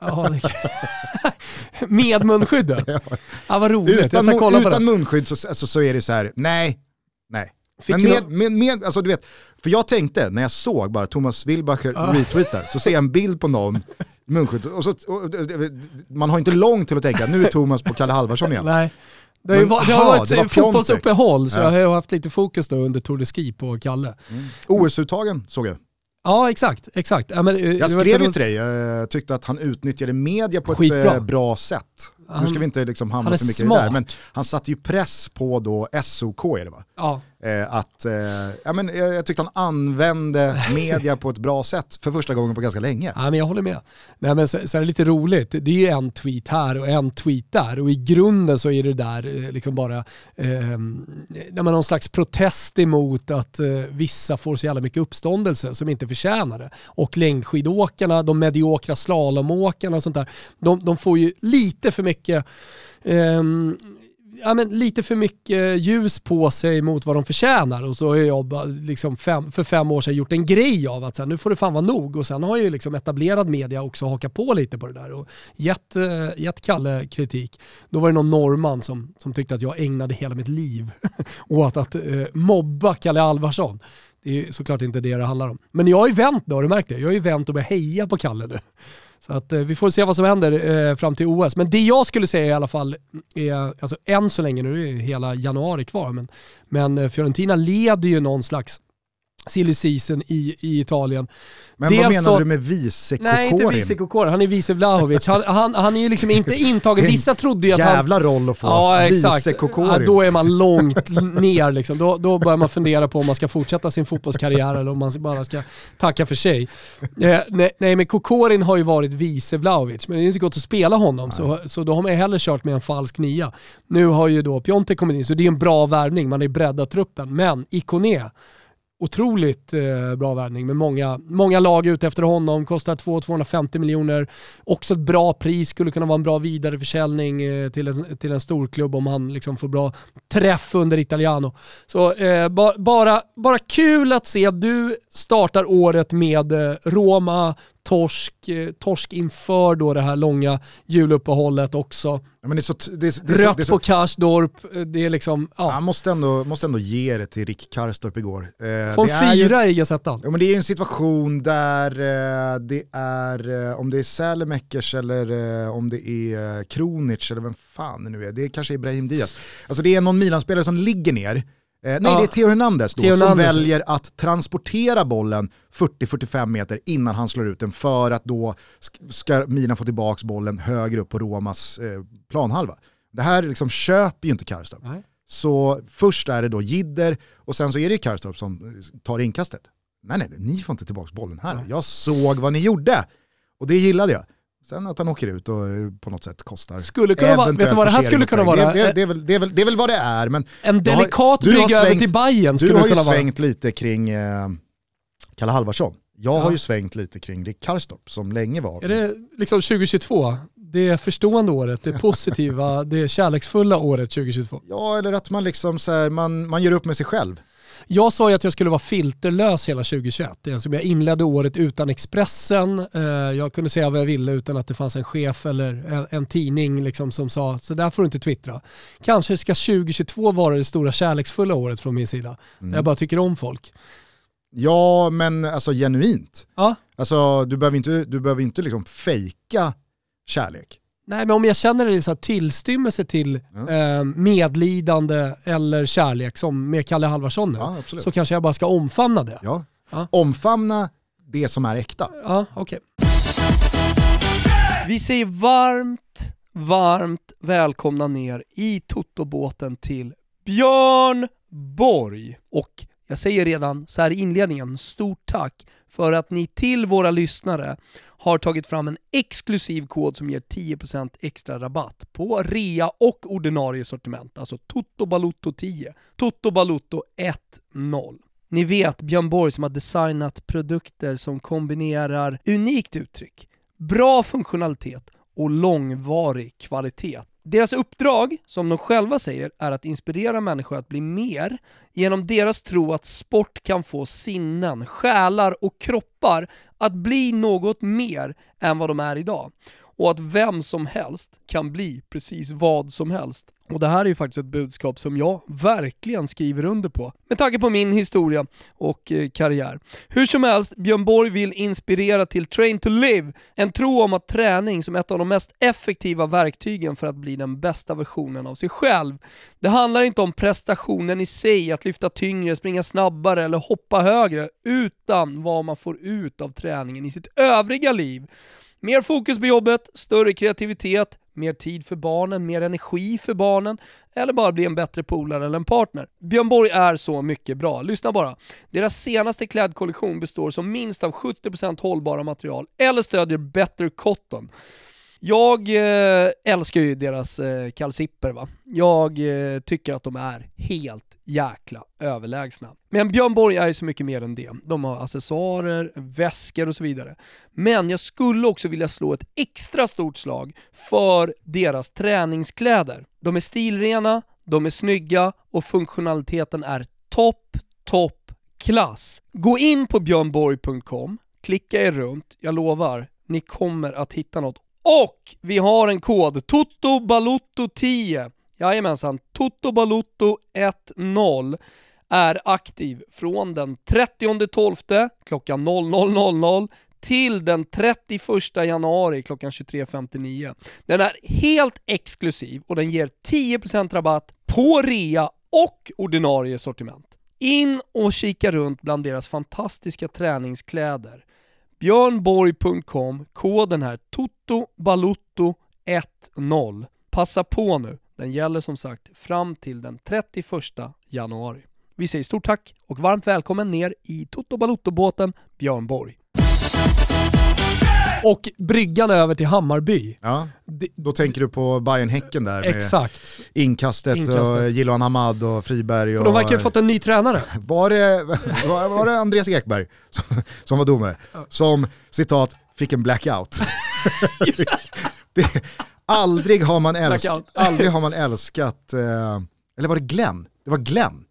Ja, med munskyddet? Ja. ja, vad roligt. Utan, jag kolla på utan munskydd så, alltså, så är det så här, nej, nej. Fick men med, med, med, alltså du vet, för jag tänkte när jag såg bara Thomas Wilbacher ja. retweetar, så ser jag en bild på någon munskydd, och så, och, man har inte långt till att tänka, nu är Thomas på Kalle Halvarsson igen. Nej. Det har, ju var, det har varit det fotbollsuppehåll så ja. jag har haft lite fokus då under Tour de Ski på Kalle. Mm. OS-uttagen såg jag. Ja exakt, exakt. Ja, men, eh, jag skrev ju till dig, jag tyckte att han utnyttade media på Skitbra. ett eh, bra sätt. Han, nu ska vi inte liksom hamna för mycket smart. i det där, men han satte ju press på då SOK är det va? Ja. Eh, att, eh, ja, men, jag, jag tyckte han använde media på ett bra sätt för första gången på ganska länge. Ja, men jag håller med. Nej, men så, så är det lite roligt, det är ju en tweet här och en tweet där och i grunden så är det där eh, liksom bara eh, någon slags protest emot att eh, vissa får så jävla mycket uppståndelse som inte förtjänar det. Och längdskidåkarna, de mediokra slalomåkarna och sånt där, de, de får ju lite för mycket um, ja, men lite för mycket ljus på sig mot vad de förtjänar och så har jag liksom fem, för fem år sedan gjort en grej av att så här, nu får det fan vara nog och sen har ju liksom etablerad media också hakat på lite på det där och gett, eh, gett Kalle kritik. Då var det någon norrman som, som tyckte att jag ägnade hela mitt liv åt att eh, mobba Kalle Alvarsson. Det är såklart inte det det handlar om. Men jag har ju vänt nu, har du märkt det? Jag har ju vänt och börjat heja på Kalle nu. Så att, eh, vi får se vad som händer eh, fram till OS. Men det jag skulle säga i alla fall är, alltså än så länge, nu är hela januari kvar, men, men eh, Fiorentina leder ju någon slags silly season i, i Italien. Men Dels vad menar då, du med vice Kokorin? Nej, inte vice Kokorin. Han är vice Vlahovic. Han, han, han är ju liksom inte intagen. Vissa trodde ju att han... Jävla roll att få. Ja, exakt. Vice Kokorin. Ja, då är man långt ner liksom. Då, då börjar man fundera på om man ska fortsätta sin fotbollskarriär eller om man bara ska tacka för sig. Eh, nej, nej, men Kokorin har ju varit vice Vlahovic, men det är inte gått att spela honom. Så, så då har man hellre kört med en falsk nia. Nu har ju då Piontek kommit in, så det är en bra värvning. Man har ju breddat truppen. Men Ikoné, otroligt eh, bra värvning med många, många lag ute efter honom, kostar 2-250 miljoner. Också ett bra pris, skulle kunna vara en bra vidareförsäljning eh, till, en, till en storklubb om han liksom får bra träff under Italiano. Så eh, ba, bara, bara kul att se att du startar året med eh, Roma, torsk, eh, torsk inför då det här långa juluppehållet också. Ja, men det är så, det är, det är Rött så, är på Karsdorp, eh, det är liksom... Ja. Jag måste ändå, måste ändå ge det till Rick Karstorp igår. Eh, Får fyra i Gazettan. Ja, men det är ju en situation där eh, det är, eh, om det är Sälemäckers eller eh, om det är Kronic eller vem fan det nu är, det är kanske Ibrahim Diaz. Alltså det är någon Milan-spelare som ligger ner Eh, nej, ja. det är Theo Hernandez då, Theo som Hernandez. väljer att transportera bollen 40-45 meter innan han slår ut den för att då ska Milan få tillbaka bollen högre upp på Romas eh, planhalva. Det här liksom köper ju inte Karstorp. Så först är det då Jidder och sen så är det Karstorp som eh, tar inkastet. Nej, nej, ni får inte tillbaka bollen här. Jag såg vad ni gjorde och det gillade jag. Sen att han åker ut och eh, på något sätt kostar. Skulle kunna vara, vet du vad det här skulle kunna vara? Det, det, det, är väl, det, är väl, det är väl vad det är. Men en delikat brygga över till Bayern skulle kunna vara. Du har ju svängt lite kring eh, Kalle Halvarsson. Jag ja. har ju svängt lite kring Rick Karstorp som länge var. Är det liksom 2022? Det förstående året, det positiva, det kärleksfulla året 2022? Ja, eller att man liksom så här, man, man gör upp med sig själv. Jag sa ju att jag skulle vara filterlös hela 2021. Alltså jag inledde året utan Expressen. Eh, jag kunde säga vad jag ville utan att det fanns en chef eller en tidning liksom som sa så där får du inte twittra. Kanske ska 2022 vara det stora kärleksfulla året från min sida. Mm. jag bara tycker om folk. Ja, men alltså genuint. Ja. Alltså, du behöver inte, du behöver inte liksom fejka kärlek. Nej men om jag känner en så tillstymmelse till ja. eh, medlidande eller kärlek som med Kalle Halvarsson nu, ja, så kanske jag bara ska omfamna det. Ja. ja. Omfamna det som är äkta. Ja. Okay. Vi säger varmt, varmt välkomna ner i Totobåten till Björn Borg. Och jag säger redan så här i inledningen, stort tack för att ni till våra lyssnare har tagit fram en exklusiv kod som ger 10% extra rabatt på rea och ordinarie sortiment, alltså Toto Balutto 10, Toto Balutto 1.0. Ni vet Björn Borg som har designat produkter som kombinerar unikt uttryck, bra funktionalitet och långvarig kvalitet. Deras uppdrag, som de själva säger, är att inspirera människor att bli mer genom deras tro att sport kan få sinnen, själar och kroppar att bli något mer än vad de är idag. Och att vem som helst kan bli precis vad som helst. Och det här är ju faktiskt ett budskap som jag verkligen skriver under på, med tanke på min historia och eh, karriär. Hur som helst, Björn Borg vill inspirera till Train to Live, en tro om att träning som ett av de mest effektiva verktygen för att bli den bästa versionen av sig själv. Det handlar inte om prestationen i sig, att lyfta tyngre, springa snabbare eller hoppa högre, utan vad man får ut av träningen i sitt övriga liv. Mer fokus på jobbet, större kreativitet, mer tid för barnen, mer energi för barnen, eller bara bli en bättre polare eller en partner. Björn Borg är så mycket bra. Lyssna bara. Deras senaste klädkollektion består som minst av 70% hållbara material eller stödjer Better Cotton. Jag eh, älskar ju deras eh, kalsipper va. Jag eh, tycker att de är helt jäkla överlägsna. Men Björn Borg är ju så mycket mer än det. De har accessoarer, väskor och så vidare. Men jag skulle också vilja slå ett extra stort slag för deras träningskläder. De är stilrena, de är snygga och funktionaliteten är topp, topp klass. Gå in på björnborg.com, klicka er runt, jag lovar, ni kommer att hitta något och vi har en kod, TOTOBALUTTO10. Jajamensan, TOTOBALUTTO10 är aktiv från den 30.12 klockan 00.00 till den 31 januari klockan 23.59. Den är helt exklusiv och den ger 10% rabatt på rea och ordinarie sortiment. In och kika runt bland deras fantastiska träningskläder björnborg.com, koden här TOTOBALUTTO10. Passa på nu, den gäller som sagt fram till den 31 januari. Vi säger stort tack och varmt välkommen ner i Toto Balutto-båten Björn Borg. Och bryggan över till Hammarby. Ja, då tänker du på Bayern häcken där med Exakt. inkastet, inkastet. och Jiloan Hamad och Friberg. Och, de verkar ha fått en ny tränare. Var det, var, var det Andreas Ekberg som, som var domare? Som, citat, fick en blackout. det, aldrig, har man älskat, aldrig har man älskat, eh, eller var det Glenn? Det var Glenn.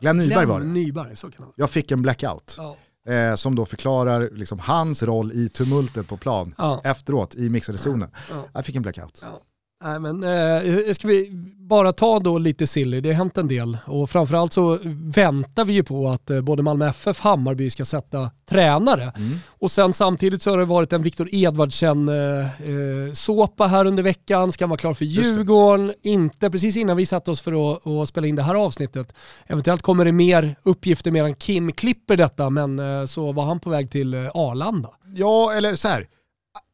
Glenn Nyberg Glenn var det. Nyberg, så kan Jag fick en blackout. Ja. Eh, som då förklarar liksom, hans roll i tumultet på plan ja. efteråt i mixade zonen. Ja. Jag fick en blackout. Ja. Nej, men, eh, ska vi bara ta då lite silly, det har hänt en del och framförallt så väntar vi ju på att eh, både Malmö FF och Hammarby ska sätta tränare. Mm. Och sen samtidigt så har det varit en Viktor Edvardsen-såpa eh, eh här under veckan, ska vara klar för Djurgården, inte precis innan vi satte oss för att, att, spela in det här avsnittet. Eventuellt kommer det mer uppgifter medan Kim klipper detta, men eh, så var han på väg till eh, Arlanda. Ja, eller så här,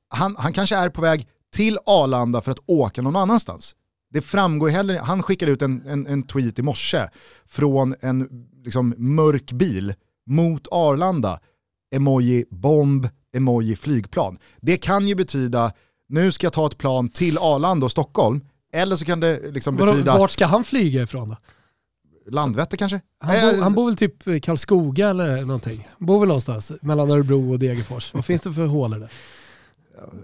han, han kanske är på väg till Arlanda för att åka någon annanstans. Det framgår heller han skickade ut en, en, en tweet i morse från en liksom, mörk bil mot Arlanda. Emoji bomb, emoji flygplan. Det kan ju betyda, nu ska jag ta ett plan till Arlanda och Stockholm, eller så kan det liksom betyda... Vart ska han flyga ifrån då? Landvetter kanske? Han, bo, han bor väl typ i Karlskoga eller någonting. Bor väl någonstans mellan Örebro och Degerfors. Vad finns det för hålor där?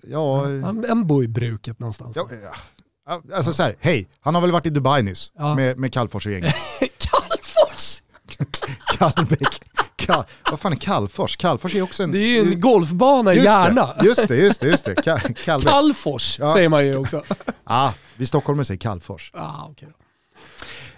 Ja, han, han bor i bruket någonstans. Ja, ja. Alltså så här, hej, han har väl varit i Dubai nyss ja. med, med Kallfors och gänget. Kallfors! Kallbäck. Kall, vad fan är Kallfors? Kallfors är också en... Det är ju en golfbana i Järna. just det, just det, just det. Kall, Kallfors ja. säger man ju också. ah, vi stockholmare säger Kallfors. Ah, okay.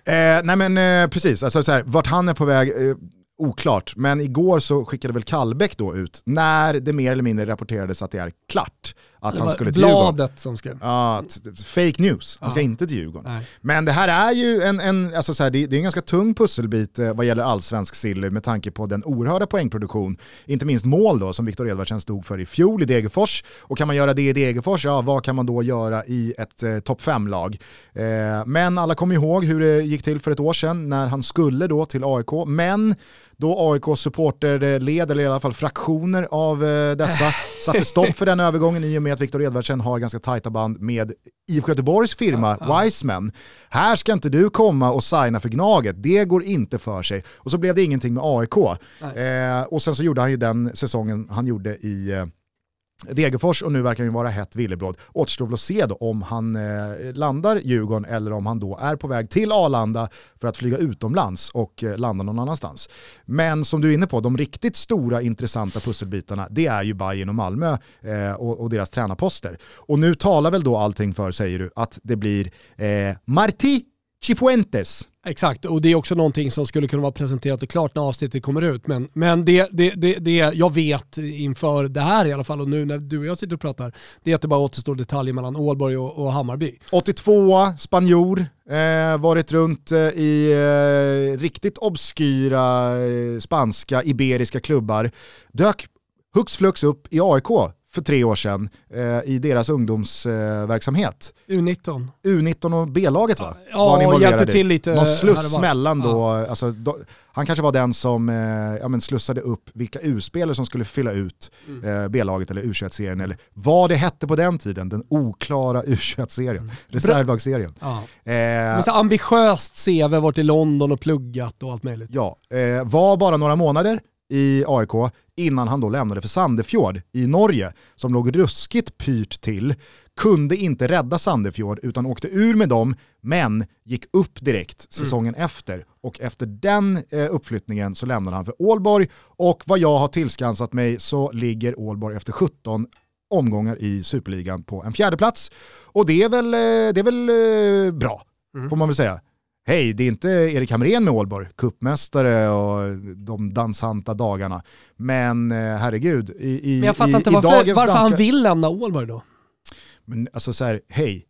Eh, nej men eh, precis, alltså så här, vart han är på väg, eh, oklart. Men igår så skickade väl Kallbäck då ut, när det mer eller mindre rapporterades att det är klart, att han skulle till Djurgården. Bladet som skrev. Ja, fake news, han ska ja. inte till Djurgården. Nej. Men det här är ju en, en, alltså så här, det, det, är en ganska tung pusselbit eh, vad gäller allsvensk silly med tanke på den oerhörda poängproduktion, inte minst mål då, som Viktor Edvardsen stod för i fjol i Degerfors. Och kan man göra det i Degerfors, ja vad kan man då göra i ett eh, topp 5-lag? Eh, men alla kommer ihåg hur det gick till för ett år sedan när han skulle då till AIK, men då AIK supporterled, eller i alla fall fraktioner av eh, dessa, satte stopp för den övergången i och med att Viktor Edvardsen har ganska tajta band med IFK Göteborgs firma ja, Wiseman. Här ska inte du komma och signa för Gnaget, det går inte för sig. Och så blev det ingenting med AIK. Eh, och sen så gjorde han ju den säsongen han gjorde i eh, Degerfors och nu verkar han vara hett villebråd. Återstår väl att se då om han eh, landar Djurgården eller om han då är på väg till Arlanda för att flyga utomlands och eh, landa någon annanstans. Men som du är inne på, de riktigt stora intressanta pusselbitarna det är ju Bayern och Malmö eh, och, och, deras tränarposter. Och nu talar väl då allting för, säger du, att det blir eh, Marti Chifuentes Exakt, och det är också någonting som skulle kunna vara presenterat och klart när avsnittet kommer ut. Men, men det, det, det, det jag vet inför det här i alla fall, och nu när du och jag sitter och pratar, det är att det bara återstår detaljer mellan Ålborg och, och Hammarby. 82 spanjor, eh, varit runt eh, i eh, riktigt obskyra eh, spanska, iberiska klubbar, dök hux flux upp i AIK för tre år sedan eh, i deras ungdomsverksamhet. Eh, U19. U19 och B-laget va? Ja, var hjälpte till lite. Någon sluss mellan då, ja. alltså, då, han kanske var den som eh, ja, men slussade upp vilka U-spelare som skulle fylla ut mm. eh, B-laget eller U21-serien, eller vad det hette på den tiden, den oklara U21-serien, mm. reservlagsserien. Ja. Eh, så ambitiöst CV, varit i London och pluggat och allt möjligt. Ja, eh, var bara några månader, i AIK innan han då lämnade för Sandefjord i Norge som låg ruskigt pyrt till. Kunde inte rädda Sandefjord utan åkte ur med dem men gick upp direkt säsongen mm. efter. Och efter den eh, uppflyttningen så lämnade han för Ålborg och vad jag har tillskansat mig så ligger Ålborg efter 17 omgångar i Superligan på en fjärde plats. Och det är väl, eh, det är väl eh, bra, mm. får man väl säga. Hej, det är inte Erik Hamrén med Ålborg, kuppmästare och de dansanta dagarna. Men eh, herregud, i, i, Men jag fattar inte varför, varför danska... han vill lämna Ålborg då. Men alltså så här, hej,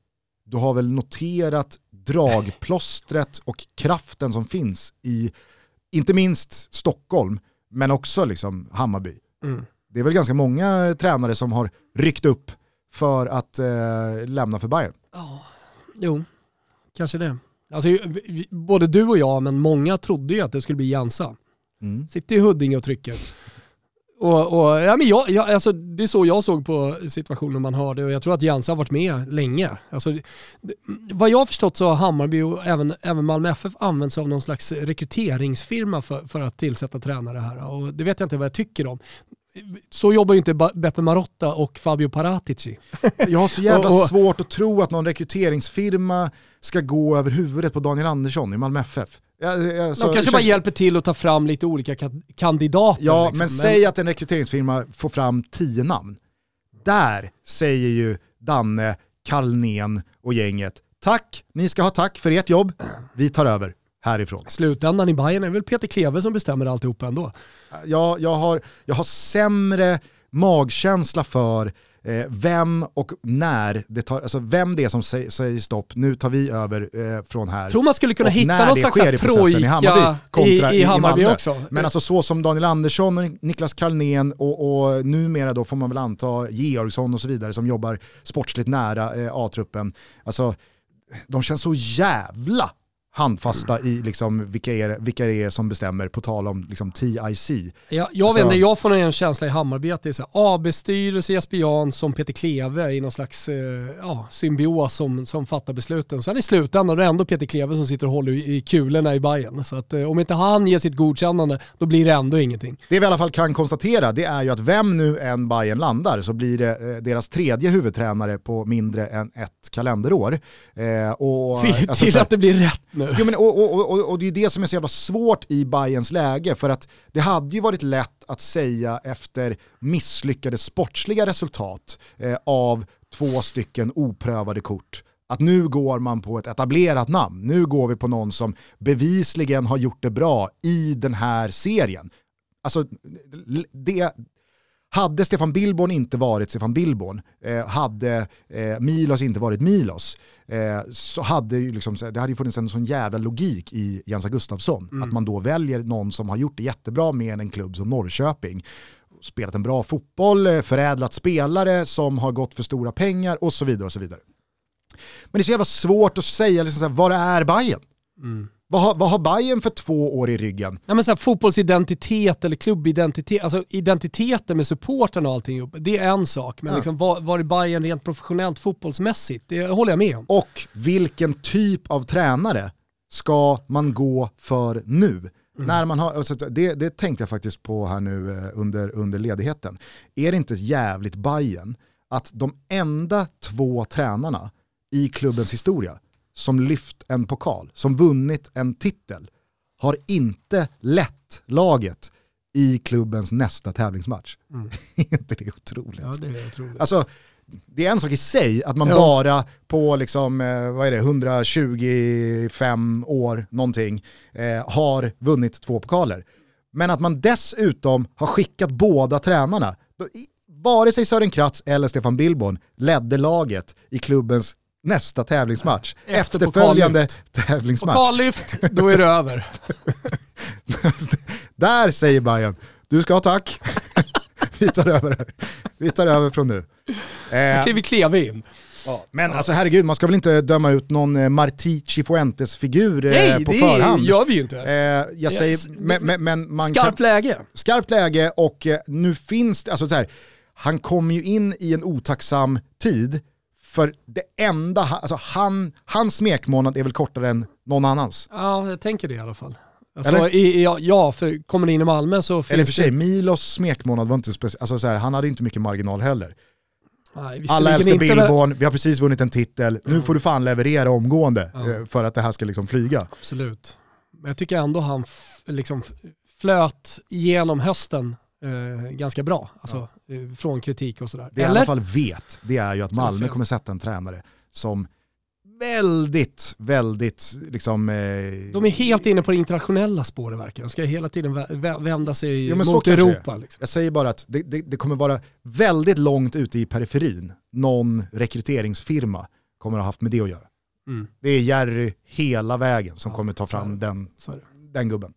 du har väl noterat dragplåstret och kraften som finns i, inte minst Stockholm, men också liksom Hammarby. Mm. Det är väl ganska många tränare som har ryckt upp för att eh, lämna för Bayern. Ja, jo, kanske det. Alltså, både du och jag, men många trodde ju att det skulle bli Jansa. Mm. Sitter i Huddinge och trycker. Och, och, ja, men jag, jag, alltså, det är så jag såg på situationen man hörde och jag tror att Jansa har varit med länge. Alltså, vad jag har förstått så har Hammarby och även, även Malmö FF använt sig av någon slags rekryteringsfirma för, för att tillsätta tränare här. Och det vet jag inte vad jag tycker om så jobbar ju inte Beppe Marotta och Fabio Paratici. Jag har så jävla och, och, svårt att tro att någon rekryteringsfirma ska gå över huvudet på Daniel Andersson i Malmö FF. Jag, jag, så, De kanske bara hjälper till att ta fram lite olika kandidater. Ja, liksom. men, säg att en rekryteringsfirma får fram tio namn. Där säger ju Danne, Karlnen och gänget, tack, ni ska ha tack för ert jobb, vi tar över härifrån. Slutändan i Bayern är väl Peter Kleve som bestämmer alltihop ändå. Ja, jag, har, jag har sämre magkänsla för eh, vem och när det tar, alltså vem det är som säger, säger stopp, nu tar vi över eh, från här. Tror man skulle kunna hitta någon slags trojka i Hammarby, kontra i, i, Hammarby i också. Men alltså så som Daniel Andersson, och Niklas Karlnén och, och numera då får man väl anta Georgsson och så vidare som jobbar sportsligt nära eh, A-truppen. Alltså, de känns så jävla handfasta i liksom vilka, är, vilka det är som bestämmer, på tal om liksom TIC. Ja, jag alltså, vet inte, jag får en känsla i Hammarby att det är AB-styrelse, Jesper Jansson, Peter Kleve i någon slags eh, ja, symbios som, som fattar besluten. Sen i slutändan är det ändå Peter Kleve som sitter och håller i kulorna i Bayern. Så att, eh, om inte han ger sitt godkännande, då blir det ändå ingenting. Det vi i alla fall kan konstatera, det är ju att vem nu än Bayern landar så blir det eh, deras tredje huvudtränare på mindre än ett kalenderår. Eh, och, till alltså, att det blir rätt nu. Jo, men, och, och, och, och, det är det som är så jävla svårt i Bayerns läge, för att det hade ju varit lätt att säga efter misslyckade sportsliga resultat eh, av två stycken oprövade kort att nu går man på ett etablerat namn. Nu går vi på någon som bevisligen har gjort det bra i den här serien. Alltså, det, hade Stefan Billborn inte varit Stefan Billborn, eh, hade eh, Milos inte varit Milos, eh, så hade ju liksom, det hade ju funnits en sån jävla logik i Jensa Gustafsson. Mm. Att man då väljer någon som har gjort det jättebra med en klubb som Norrköping spelat en bra fotboll, eh, förädlat spelare som har gått för stora pengar och så vidare. och så vidare. Men det är så jävla svårt att säga liksom så här, vad är Bayern? Mm. Vad har, vad har Bayern för två år i ryggen? Ja, men så här, fotbollsidentitet eller klubbidentitet, alltså identiteten med supporten och allting, det är en sak. Men ja. liksom, vad, vad är Bayern rent professionellt fotbollsmässigt? Det håller jag med om. Och vilken typ av tränare ska man gå för nu? Mm. När man har, alltså, det, det tänkte jag faktiskt på här nu eh, under, under ledigheten. Är det inte jävligt Bayern att de enda två tränarna i klubbens historia som lyft en pokal, som vunnit en titel, har inte lett laget i klubbens nästa tävlingsmatch. Mm. är inte det otroligt? Ja, det är otroligt. Alltså, det är en sak i sig att man ja. bara på liksom, eh, vad är det, 125 år någonting eh, har vunnit två pokaler. Men att man dessutom har skickat båda tränarna, vare sig Sören Kratz eller Stefan Billborn ledde laget i klubbens nästa tävlingsmatch. Efter Efterföljande tävlingsmatch. Pokallyft, då är det över. Där säger Bayern, du ska ha tack. vi tar över här. Vi tar över från nu. Eh, vi klev in. Ja, men alltså herregud, man ska väl inte döma ut någon eh, Martici Fuentes-figur eh, på förhand? Nej, det gör vi ju inte. Eh, jag säger, men, men, men man skarpt kan, läge. Skarpt läge och eh, nu finns det, alltså så här, han kommer ju in i en otacksam tid för det enda, alltså han, hans smekmånad är väl kortare än någon annans? Ja, jag tänker det i alla fall. Alltså, i, i, ja, för kommer det in i Malmö så finns Eller för sig, det... Milos smekmånad var inte speciellt, alltså så här, han hade inte mycket marginal heller. Nej, Alla älskar inte Billborn, vi har precis vunnit en titel, nu får du fan leverera omgående. Eh, för att det här ska liksom flyga. Absolut. Men jag tycker ändå han liksom flöt igenom hösten eh, ganska bra. Alltså, från kritik och sådär. Det jag i alla fall vet, det är ju att Malmö kommer sätta en tränare som väldigt, väldigt liksom... Eh... De är helt inne på det internationella spåret verkar De ska hela tiden vända sig jo, mot Europa. Liksom. Jag säger bara att det, det, det, kommer vara väldigt långt ute i periferin någon rekryteringsfirma kommer att ha haft med det att göra. Mm. Det är Jerry hela vägen som ja, kommer ta fram den, den gubben.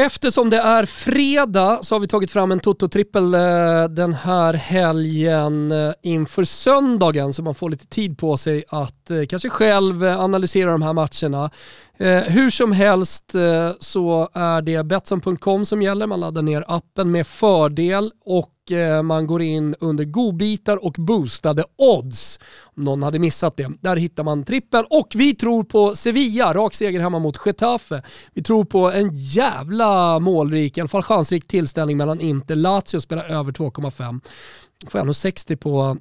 Eftersom det är fredag så har vi tagit fram en Toto-trippel eh, den här helgen eh, inför söndagen så man får lite tid på sig att eh, kanske själv analysera de här matcherna. Hur som helst så är det Betsson.com som gäller. Man laddar ner appen med fördel och Eh, man går in under godbitar och boostade odds. Om någon hade missat det. Där hittar man trippen och vi tror på Sevilla, rak seger hemma mot Getafe. Vi tror på en jävla målrik, i alla fall chansrik tillställning mellan Inter Lazio spelar över 2,5. Får 1,60 på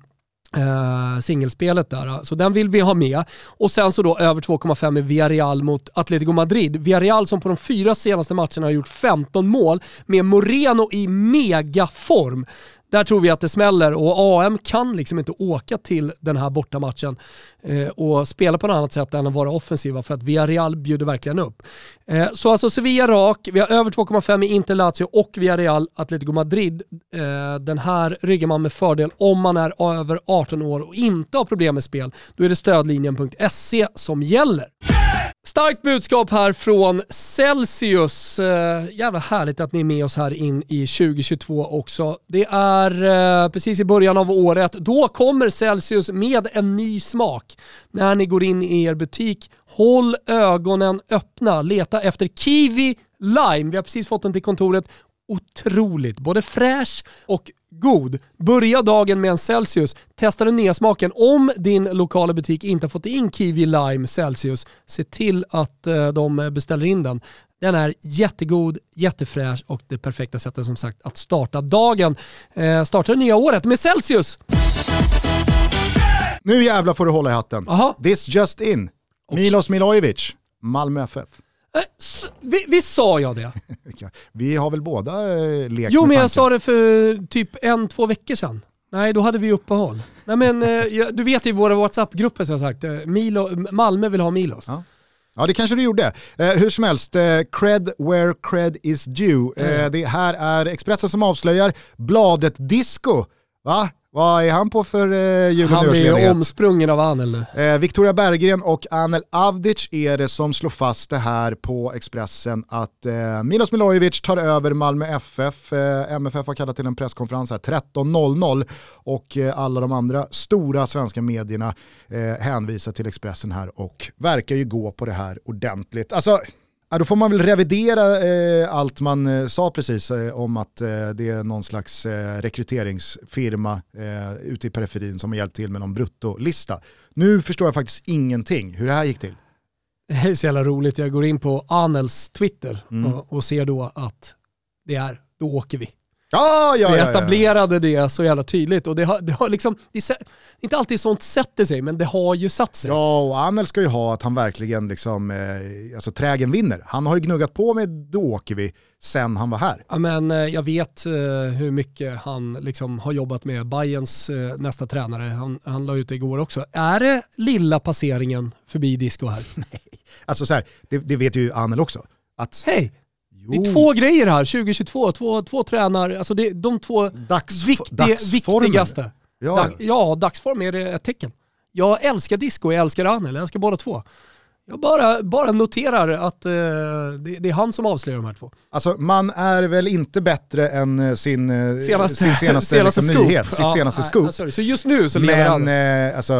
eh, singelspelet där. Så den vill vi ha med. Och sen så då över 2,5 med Villarreal mot Atletico Madrid. Villarreal som på de fyra senaste matcherna har gjort 15 mål med Moreno i megaform. Där tror vi att det smäller och AM kan liksom inte åka till den här bortamatchen eh, och spela på något annat sätt än att vara offensiva för att Villarreal bjuder verkligen upp. Eh, så alltså Sevilla rak, vi har över 2,5 i Inter Lazio och Villarreal Atletico Madrid. Eh, den här ryggar man med fördel om man är över 18 år och inte har problem med spel. Då är det stödlinjen.se som gäller. Starkt budskap här från Celsius. Eh, jävla härligt att ni är med oss här in i 2022 också. Det är eh, precis i början av året. Då kommer Celsius med en ny smak. När ni går in i er butik, håll ögonen öppna. Leta efter Kiwi Lime. Vi har precis fått den till kontoret otroligt. Både fräsch och god. Börja dagen med en Celsius. Testa den nya smaken. Om din lokala butik inte har fått in Kiwi Lime Celsius, se till att eh, de beställer in den. Den är jättegod, jättefräsch och det perfekta sättet som sagt att starta dagen. Eh, starta det nya året med Celsius! Nu jävlar får du hålla i hatten. Aha. This just in. Milos Milojevic, Malmö FF. Eh, visst sa jag det? vi har väl båda eh, lekt Jo, men jag sa det för typ en, två veckor sedan. Nej, då hade vi uppehåll. Nej, men, eh, du vet i våra WhatsApp-grupper som jag sagt, Milo, Malmö vill ha Milos. Ja. Ja det kanske du gjorde. Eh, hur som helst, eh, cred where cred is due. Eh, det här är Expressen som avslöjar bladet Disco. Va? Vad är han på för eh, jul Han blir ju omsprungen av Anel nu. Eh, Victoria Berggren och Anel Avdic är det som slår fast det här på Expressen att eh, Milos Milojevic tar över Malmö FF. Eh, MFF har kallat till en presskonferens här 13.00 och eh, alla de andra stora svenska medierna eh, hänvisar till Expressen här och verkar ju gå på det här ordentligt. Alltså, Ja, då får man väl revidera eh, allt man eh, sa precis eh, om att eh, det är någon slags eh, rekryteringsfirma eh, ute i periferin som har hjälpt till med någon bruttolista. Nu förstår jag faktiskt ingenting hur det här gick till. Det är så jävla roligt, jag går in på Anels Twitter mm. och, och ser då att det är, då åker vi. Ja, ja, vi etablerade ja, ja. det så jävla tydligt och det har, det har liksom, det är inte alltid sånt sätter sig, men det har ju satt sig. Ja, och Anel ska ju ha att han verkligen liksom, eh, alltså trägen vinner. Han har ju gnuggat på med då åker vi sen han var här. Ja, men eh, jag vet eh, hur mycket han liksom har jobbat med Bayerns eh, nästa tränare. Han, han la ut det igår också. Är det lilla passeringen förbi disco här? Nej, alltså så här, det, det vet ju Anel också. Hej, det är två grejer här 2022, två, två tränare, alltså det de två Dags, viktig, viktigaste. Ja. Dag, ja, dagsform är det ett tecken. Jag älskar disco, jag älskar Anel, jag älskar båda två. Jag bara, bara noterar att eh, det, det, är han som avslöjar de här två. Alltså man är väl inte bättre än eh, sin eh, senaste, sin senaste, senaste liksom, nyhet, sitt ja, senaste scoop. Sorry. Så just nu så lever han. Men eh, alltså,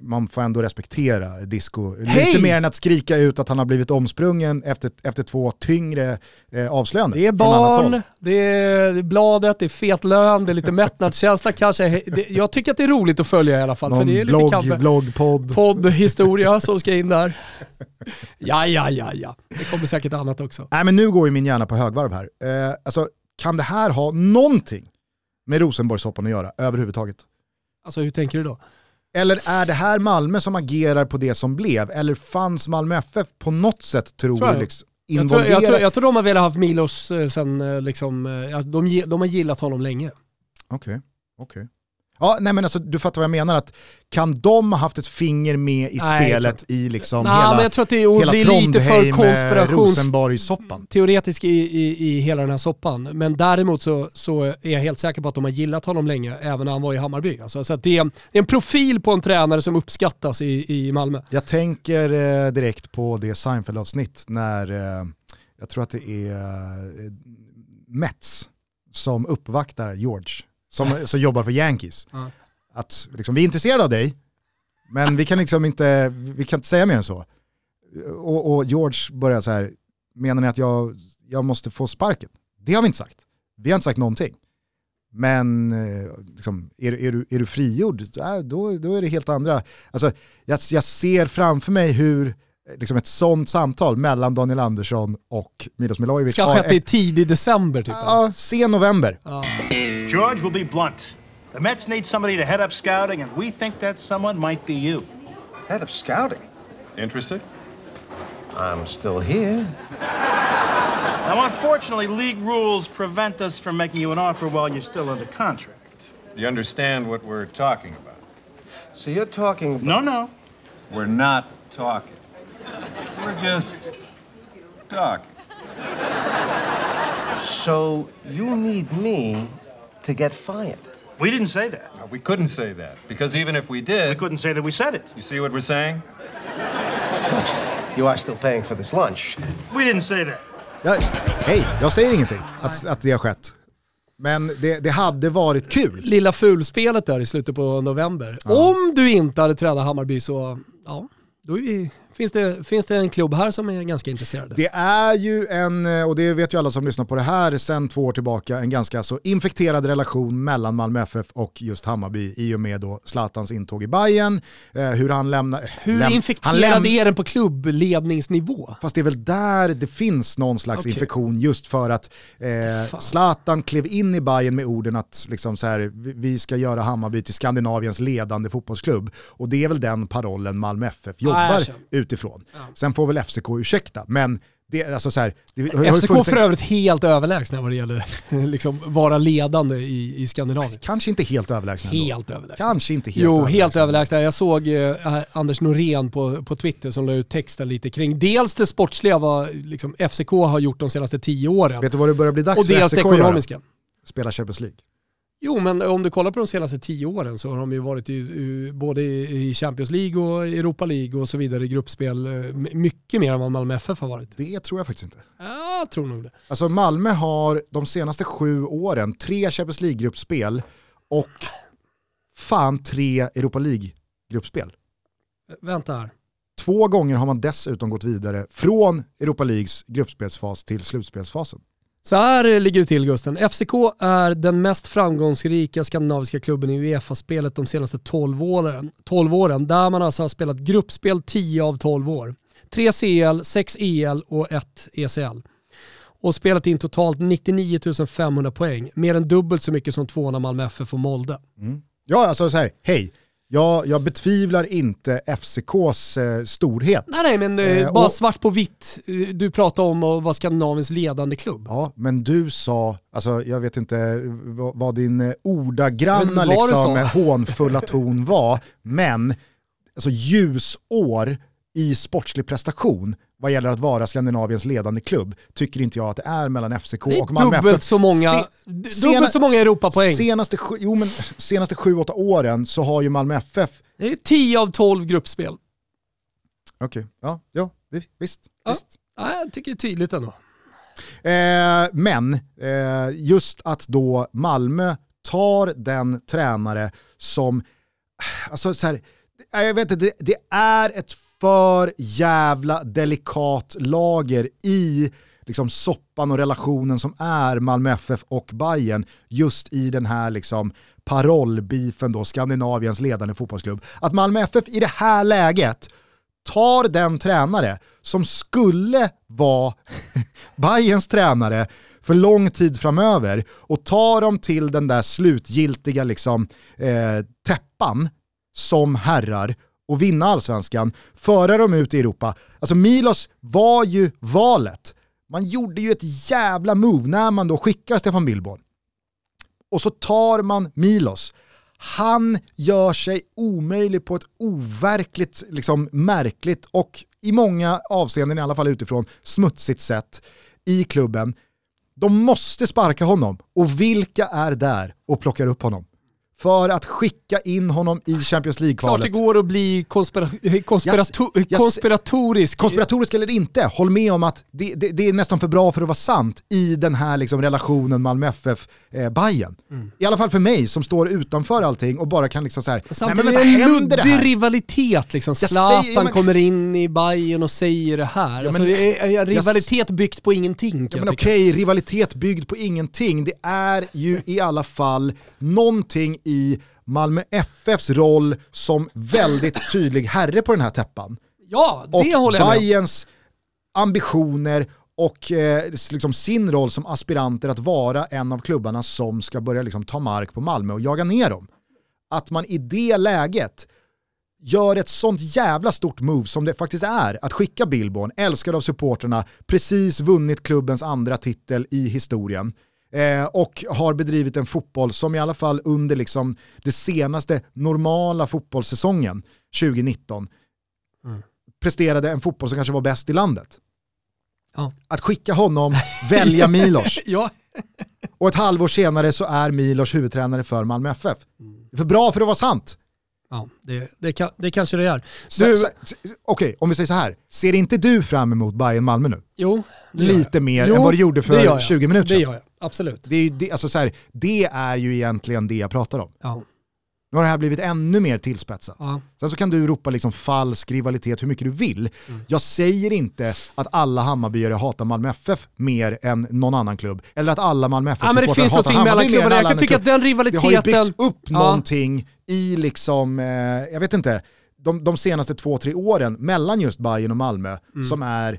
man får ändå respektera disco. Hey! Lite mer än att skrika ut att han har blivit omsprungen efter, efter två tyngre eh, avslöjanden. Det är barn, det är bladet, det är fet lön, det är lite mättnadskänsla kanske. Det, jag tycker att det är roligt att följa i alla fall. Någon för det är lite blogg, blogg, podd. Poddhistoria som ska in där. Ja, ja, ja, ja. Det kommer säkert annat också. Nej men nu går ju min hjärna på högvarv här. Eh, alltså, kan det här ha någonting med Rosenborgssoppan att göra överhuvudtaget? Alltså hur tänker du då? Eller är det här Malmö som agerar på det som blev? Eller fanns Malmö FF på något sätt, tror, tror du, liksom, jag tror, jag, tror, jag tror de har velat ha Milos eh, sen, eh, liksom, eh, de, de har gillat honom länge. Okej, okay, okej. Okay. Ja, nej men alltså, du fattar vad jag menar, att kan de ha haft ett finger med i nej, spelet i liksom nej, hela, men jag tror att det är, hela det är lite för konspirations... Rosenborg-soppan? Teoretisk i, i, i hela den här soppan, men däremot så, så är jag helt säker på att de har gillat honom länge, även när han var i Hammarby. Alltså, så det, är, det är en profil på en tränare som uppskattas i, i Malmö. Jag tänker eh, direkt på det Seinfeld-avsnitt när, eh, jag tror att det är eh, Mets som uppvaktar George som, som jobbar för Yankees. Ja. Att liksom, vi är intresserade av dig, men vi kan liksom inte, vi kan inte säga mer än så. Och, och George börjar så här, menar ni att jag, jag måste få sparken? Det har vi inte sagt. Vi har inte sagt någonting. Men eh, liksom, är, är, du, är du frigjord, då, då är det helt andra. Alltså, jag, jag ser framför mig hur liksom ett sånt samtal mellan Daniel Andersson och Milos Milojevic. Ska ha skett i tidig december typ? Ja, sen november. Ja. George, we'll be blunt. The Mets need somebody to head up scouting, and we think that someone might be you. Head of scouting? Interested? I'm still here. Now, unfortunately, league rules prevent us from making you an offer while you're still under contract. You understand what we're talking about? So you're talking about... No, no. We're not talking. We're just talking. So you need me to get fired. We didn't say that. No, we couldn't say that because even if we did, we couldn't say that we said it. You see what we're saying? But you are still paying for this lunch. We didn't say that. Ja, Hej, jag säger ingenting att, att det har skett. Men det, det hade varit kul. Lilla fulspelet där i slutet på november. Ja. Om du inte hade tränat Hammarby så, ja, då är vi Finns det, finns det en klubb här som är ganska intresserade? Det är ju en, och det vet ju alla som lyssnar på det här sen två år tillbaka, en ganska så infekterad relation mellan Malmö FF och just Hammarby i och med då Zlatans intåg i Bayern. Eh, hur han lämnar... Hur läm, infekterad läm är den på klubbledningsnivå? Fast det är väl där det finns någon slags okay. infektion just för att eh, Zlatan klev in i Bayern med orden att liksom så här, vi ska göra Hammarby till Skandinaviens ledande fotbollsklubb. Och det är väl den parollen Malmö FF jobbar ah, utifrån. Ja. Sen får väl FCK ursäkta, men Det, alltså så här, det, FCK funnits för övrigt helt överlägsna vad det gäller liksom vara ledande i, i Skandinavien. Kanske inte helt överlägsna. Helt överlägsna. Kanske inte helt jo, helt överlägsna. överlägsna. Jag såg eh, Anders Norén på, på Twitter som la ut texten lite kring dels det sportsliga, vad liksom, FCK har gjort de senaste tio åren, Vet du vad det börjar bli dags och för dels FCK det att göra? ekonomiska. Spela Champions League. Jo, men om du kollar på de senaste tio åren så har de ju varit i, i, både i Champions League och Europa League och så vidare i gruppspel eh, mycket mer än vad Malmö FF har varit. Det tror jag faktiskt inte. Ja, jag tror nog det. Alltså Malmö har de senaste sju åren tre Champions League-gruppspel och fan tre Europa League-gruppspel. Vänta här. Två gånger har man dessutom gått vidare från Europa Leagues gruppspelsfas till slutspelsfasen. Så här eh, ligger det till Gusten. FCK är den mest framgångsrika skandinaviska klubben i Uefa-spelet de senaste 12 åren, 12 åren, där man alltså har spelat gruppspel 10 av 12 år. 3 CL, 6 EL och 1 ECL. Och spelat in totalt 99 500 poäng, mer än dubbelt så mycket som tvåorna Malmö FF och Molde. Mm. Ja, alltså så här, hej, jag, jag betvivlar inte FCKs eh, storhet. Nej, nej men eh, Eh, bara och- svart på vitt. Eh, Du pratar om att vara Skandinaviens ledande klubb. Ja, men du sa, alltså jag vet inte vad, vad din eh, ordagranna liksom, hånfulla ton var, men alltså ljusår i sportslig prestation vad gäller att vara Skandinaviens ledande klubb tycker inte jag att det är mellan FCK Det är och Malmö dubbelt så många, Se- sena- så många Europapoäng. Senaste, jo, men, senaste sju, åtta åren så har ju Malmö FF, Det är 10 av 12 gruppspel. okej, ja, ja, vi- visst, Ja. visst. Ja, jag tycker det är tydligt ändå. Eh, men eh, just att då Malmö tar den tränare som, alltså så här, jag vet inte, det, det är ett för jävla delikat lager i liksom soppan och relationen som är Malmö FF och Bayern just i den här liksom parollbifen då, Skandinaviens ledande fotbollsklubb. Att Malmö FF i det här läget tar den tränare som skulle vara Bayerns tränare för lång tid framöver och tar dem till den där slutgiltiga liksom, eh, täppan som herrar och vinna allsvenskan, föra dem ut i Europa. Alltså Milos var ju valet. Man gjorde ju ett jävla move när man då skickar Stefan Billborn. Och så tar man Milos. Han gör sig omöjlig på ett overkligt, liksom, märkligt och i många avseenden, i alla fall utifrån, smutsigt sätt i klubben. De måste sparka honom. Och vilka är där och plockar upp honom? För att skicka in honom i Champions Klart det League-kvalet. går att bli konspira konspirato Jag- jag- konspiratorisk. Konspiratorisk eller inte, håll med om att det, det, det är nästan för bra för att vara sant i den här liksom relationen Malmö FF-Bajen. I alla fall för mig som står utanför allting och bara kan liksom så här, nej men Samtidigt vänta, händer det här? rivalitet. Liksom. Jag Zlatan säger- ja, men- kommer in i Bayern och säger det här. alltså, men- en rivalitet byggt på ingenting Ja, jag men okej, rivalitet byggd på ingenting. Det är ju i alla fall någonting i Malmö FFs roll som väldigt tydlig herre på den här täppan. Ja, det och håller jag med. Bayerns ambitioner och eh, liksom sin roll som aspiranter att vara en av klubbarna som ska börja liksom ta mark på Malmö och jaga ner dem. Att man i det läget gör ett sånt jävla stort move som det faktiskt är att skicka Billborn, älskad av supporterna, precis vunnit klubbens andra titel i historien eh, och har bedrivit en fotboll som i alla fall under liksom det senaste normala fotbollssäsongen 2019 presterade en fotboll som kanske var bäst i landet. Ja. Att skicka honom, välja Milos Ja, och ett halvår senare så är Milos huvudtränare för Malmö FF. Är för bra för att vara sant. Ja det, det, kan, det kanske det är. Du, Okej, om vi säger så här. Ser inte du fram emot Bayern Malmö nu? jo, det jag. Lite mer Jo, än vad du gjorde det för gör jag. 20 minuter Det sedan. gör jag, absolut. Det är, ju- det, alltså så här, det är ju egentligen det jag pratar om. Ja, Nu har det här blivit ännu mer tillspetsat. ja. Sen så kan du ropa liksom falsk rivalitet hur mycket du vill. Mm. Jag säger inte att alla Hammarbyare hatar Malmö FF mer än någon annan klubb. Eller att alla Malmö ja det FF-supportrar finns hatar Hammarby mer än alla Jag kan andra tycka att klubbar. den rivaliteten... Det har ju byggts upp Ja. någonting i liksom, eh, jag vet inte, de, de senaste två, tre åren mellan just Bayern och Malmö Mm. som är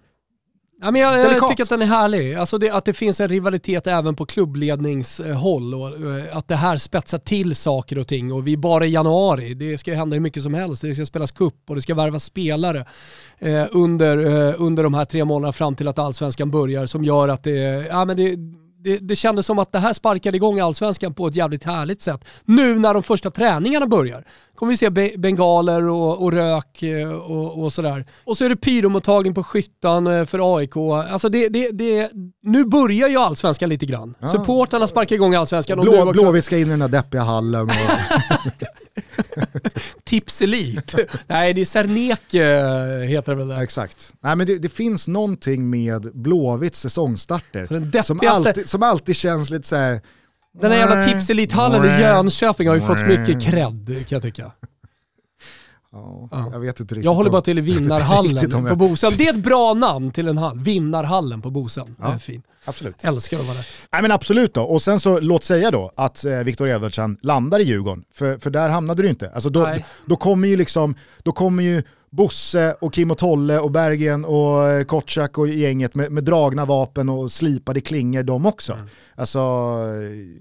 Ja, men jag, jag tycker att den är härlig. Alltså det, att det finns en rivalitet även på klubbledningshåll och eh, att det här spetsar till saker och ting. Och vi är bara i januari. Det ska hända hur mycket som helst. Det ska spelas cup och det ska värvas spelare eh, under, eh, under de här tre månaderna fram till att allsvenskan börjar som gör att det, ja, men det det, det kändes som att det här sparkade igång allsvenskan på ett jävligt härligt sätt. Nu när de första träningarna börjar kommer vi se be bengaler och, och rök eh, och, och, sådär. Och så är det pyromottagning på skyttan eh, för AIK. Alltså det, det, det, nu börjar ju allsvenskan lite grann. Ja. Supportarna sparkar igång allsvenskan. Blå, Blåvitt ska in i den där deppiga hallen. Och, Tips Elite. Nej, det är Serneke heter det väl där. exakt. Nej, men det, det finns någonting med Blåvitts säsongstarter den som deppigaste- alltid, som alltid känns lite så här. Den här jävla Tips Elite-hallen i Jönköping har ju fått mycket cred kan jag tycka. Ja, Ja. Jag vet inte riktigt. Jag håller bara till i jag Vinnarhallen om på jag- Bosön. Det är ett bra namn till en hall. Vinnarhallen på Bosön. Det är Ja. fin. Absolut. Älskar att vara där. Nej men absolut då, och sen så låt säga då att eh, Viktor Edvardsen landar i Djurgården, för, för där hamnade du inte. Alltså då, Nej. då kommer ju liksom, då kommer ju Bosse och Kim och Tolle och Bergen och eh, Kotschack och gänget med, med dragna vapen och slipade klingor de också. Mm. Alltså,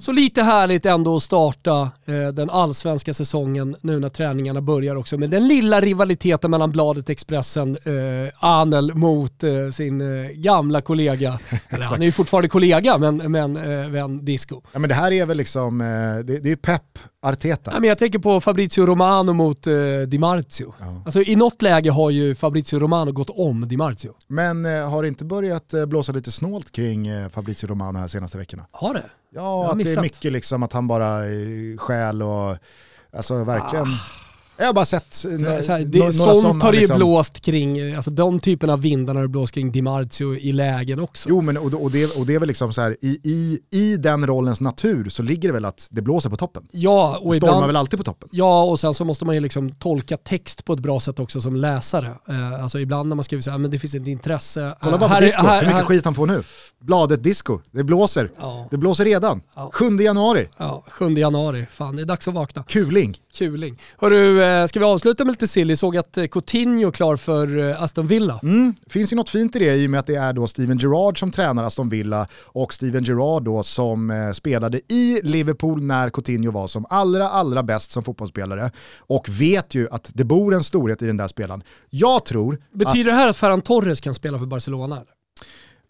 Så lite härligt ändå att starta eh, den allsvenska säsongen nu när träningarna börjar också med den lilla rivaliteten mellan Bladet Expressen, eh, Anel mot eh, sin eh, gamla kollega. Eller, han är ju fortfarande kollega men, men eh, vän Disco. ja men det här är väl liksom, eh, det, det är ju Pep Arteta. Ja, men jag tänker på Fabrizio Romano mot eh, Di Marzio. Ja. Alltså, I något läge har ju Fabrizio Romano gått om Di Marzio. Men eh, har det inte börjat eh, blåsa lite snålt kring eh, Fabrizio Romano här senaste veckorna? Har det? Ja, har att det är mycket liksom att han bara eh, stjäl och alltså verkligen. Ah. Jag har bara sett eh, Så, här, det, några sånt sådana har det ju liksom- blåst kring, eh, alltså de typerna av vindar har det blåst kring Di Marzio i lägen också. Jo men och, och, det, och det är väl liksom så här, i, i, i den rollens natur så ligger det väl att det blåser på toppen. Ja, Det och stormar ibland, väl alltid på toppen. ja, och sen så måste man ju liksom tolka text på ett bra sätt också som läsare. Eh, alltså ibland när man skriver så här, men det finns ett intresse. Kolla Eh, bara på här är- disco, här- hur mycket här- skit han får nu. Bladet disco, det blåser. Ja, Det blåser redan. Ja. 7 januari, ja, 7 januari. Fan, det är dags att vakna. kuling. Kuling. Hörru, eh, ska vi avsluta med lite sill? Jag såg att eh, Coutinho är klar för eh, Aston Villa. Mm, finns ju något fint i det i och med att det är då Steven Gerrard som tränar Aston Villa och Steven Gerrard då som eh, spelade i Liverpool när Coutinho var som allra, allra bäst som fotbollsspelare och vet ju att det bor en storhet i den där spelaren. Jag tror att, Betyder det här att Ferran Torres kan spela för Barcelona? Eller?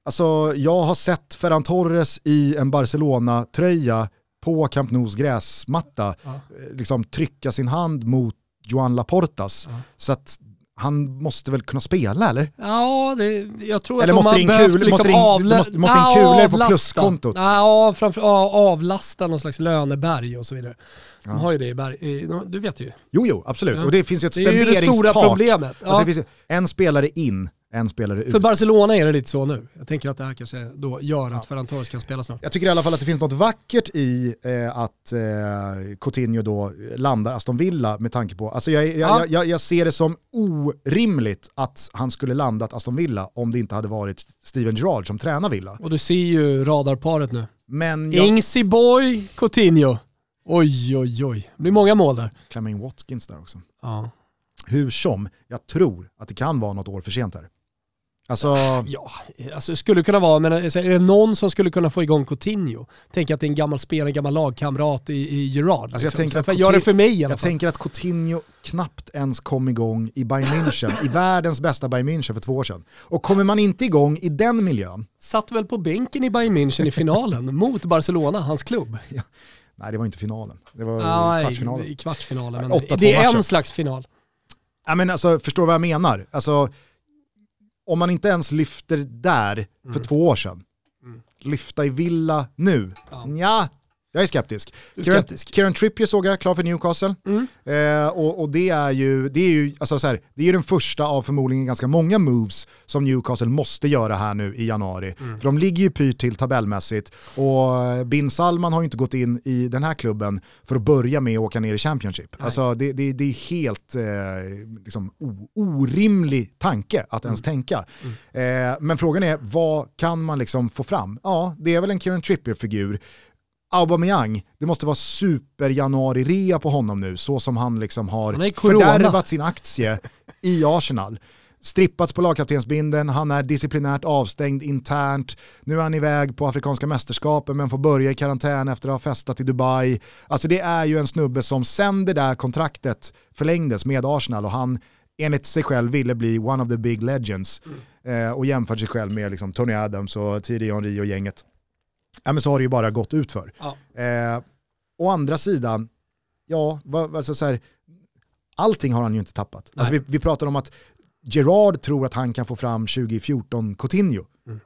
alltså jag har sett Ferran Torres i en Barcelona-tröja på Camp Nous gräsmatta Ja. eh, liksom trycka sin hand mot Joan Laportas. Ja. Så att han måste väl kunna spela eller? Ja, det, jag tror Eller att de har in behövt kul- liksom måste in- avla- måste- måste in Ja, kulor på avlasta. pluskontot? Ja, framför, ja, avlasta någon slags löneberg och så vidare. De Ja. har ju det i berg, du vet ju. Jo, jo, absolut. Och det finns ju ett Det är ju det spenderingstak. stora problemet. Alltså det en spelare in, en spelare ut. För Barcelona är det lite så nu. Jag tänker att det här kanske då gör att Ferran Torres kan spela snart. Jag tycker i alla fall att det finns något vackert i eh, att eh, Coutinho då landar Aston Villa med tanke på, alltså jag, jag, Ja. jag, jag, ser det som orimligt att han skulle landat Aston Villa om det inte hade varit Steven Gerrard som tränar Villa. Och du ser ju radarparet nu. Men jag... Ingsy Boy, Coutinho. Oj, oj, oj. Det blir många mål där. Klämma in Watkins där också. Ja. Hur som, jag tror att det kan vara något år för sent här. Alltså, Ja, alltså det skulle kunna vara, men alltså, är det någon som skulle kunna få igång Coutinho? Tänk att det är en gammal spelare, en gammal lagkamrat i, i Gerard. Alltså jag tänker Så att gör det Coutinho- för mig i alla Jag fall. tänker att Coutinho knappt ens kom igång i Bayern München, i världens bästa Bayern München för två år sedan. Och kommer man inte igång i den miljön, Satt väl på bänken i Bayern München i finalen mot Barcelona, hans klubb. nej det var inte finalen, det var Ja, kvartsfinalen. kvartsfinalen. Men 8-2 det är matchen. en slags final. Ja, men alltså, förstår du vad jag menar? Alltså, om man inte ens lyfter där för två år sedan, Mm. lyfta i Villa nu, Ja. ja. Jag är skeptisk. Är Kieran, skeptisk. Kieran Trippier såg jag, klar för Newcastle. Mm. Eh, och, och det är ju, det är ju, alltså så här, det är den första av förmodligen ganska många moves som Newcastle måste göra här nu i januari. Mm. För de ligger ju pyrt till tabellmässigt och Bin Salman har ju inte gått in i den här klubben för att börja med att åka ner i Championship. Alltså det, det, det är helt eh, liksom, o, orimlig tanke att ens tänka. Eh, men frågan är, vad kan man liksom få fram? Ja, det är väl en Kieran Trippier-figur. Aubameyang, det måste vara super januari-rea på honom nu, så som han liksom har Han fördärvat sin aktie i Arsenal. strippats på lagkaptensbinden, han är disciplinärt avstängd internt, nu är han iväg på Afrikanska mästerskapen men får börja i karantän efter att ha festat i Dubai. Alltså det är ju en snubbe som sen det där kontraktet förlängdes med Arsenal och han enligt sig själv ville bli one of the big legends eh, och jämförde sig själv med liksom, Tony Adams och Thierry Henry och gänget. Ja, men så har det ju bara gått ut för. Ja. Eh, å andra sidan, ja, alltså så här, allting har han ju inte tappat. Alltså vi, vi pratar om att Gerard tror att han kan få fram 2014 Coutinho. Mm.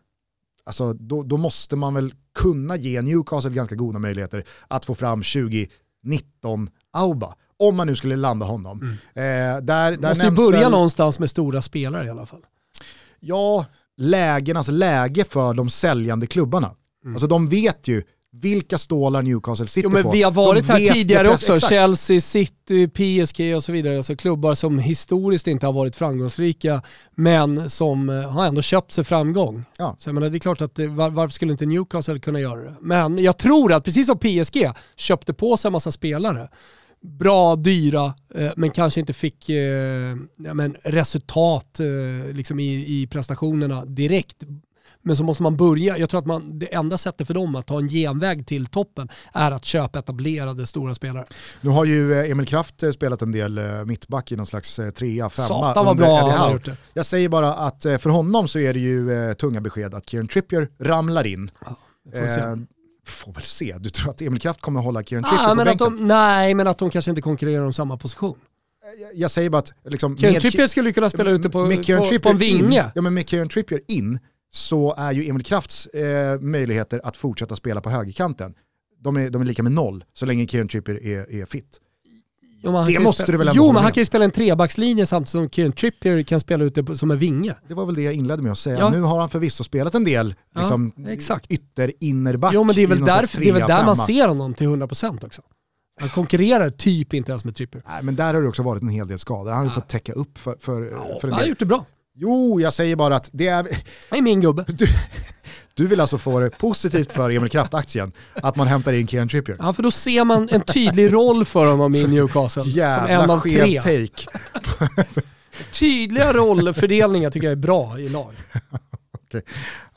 Alltså då, då måste man väl kunna ge Newcastle ganska goda möjligheter att få fram 2019 Auba. Om man nu skulle landa honom. Eh, där, där Mm. Måste ju börja väl- någonstans med stora spelare i alla fall. Ja, lägenas läge för de säljande klubbarna. Alltså de vet ju vilka stålar Newcastle sitter Jo men på. vi har varit De här tidigare också, exakt. Chelsea, City, PSG och så vidare. Alltså klubbar som historiskt inte har varit framgångsrika men som eh, har ändå köpt sig framgång. Ja. Så jag menar, det är klart att var, varför skulle inte Newcastle kunna göra det? Men jag tror att precis som PSG köpte på sig en massa spelare, bra, dyra, eh, men kanske inte fick eh, ja, men resultat eh, liksom i, i prestationerna direkt. Men så måste man börja, jag tror att man, det enda sättet för dem att ta en genväg till toppen är att köpa etablerade stora spelare. Nu har ju eh, Emil Kraft eh, spelat en del eh, mittback i någon slags trea, femma Satan vad bra han har gjort det. Jag säger bara att för honom så är det ju tunga besked att Kieran Trippier ramlar in. Eh, får väl se, du tror att Emil Kraft kommer hålla Kieran Trippier Ah, på men att bänken? de, nej, men att de kanske inte konkurrerar om samma position. Jag- Jag säger bara att liksom, Kieran Trippier skulle kunna spela ute på, på, på en Trippier in, vinge. ja, men med Kieran Trippier in så är ju Emil Krafts eh, möjligheter att fortsätta spela på högerkanten, de är, de är lika med noll så länge Kieran Trippier är, är fit. Jo, Det måste spela, du väl ändå Jo, men han kan ju spela en trebackslinje samtidigt som Kieran Trippier kan spela ute som en vinge. Det var väl det jag inledde med att säga. Ja. Nu har han förvisso spelat en del Ja, liksom, exakt. ytter-innerback Jo, men det är väl, därför, det är väl där man ser honom till 100% också. Han konkurrerar typ inte ens med Trippier. Nej, men där har det också varit en hel del skador. Han har ju fått täcka upp för, för, för en Han har del. gjort det bra. Jo, jag säger bara att det är, Det är min gubbe. du vill alltså få det positivt för Emil Kraft-aktien, att man hämtar in Kieran Trippier. Ja, för då ser man en tydlig roll för honom i Newcastle. som en Jävla av tre. take. Tydliga rollfördelningar tycker jag är bra i lag.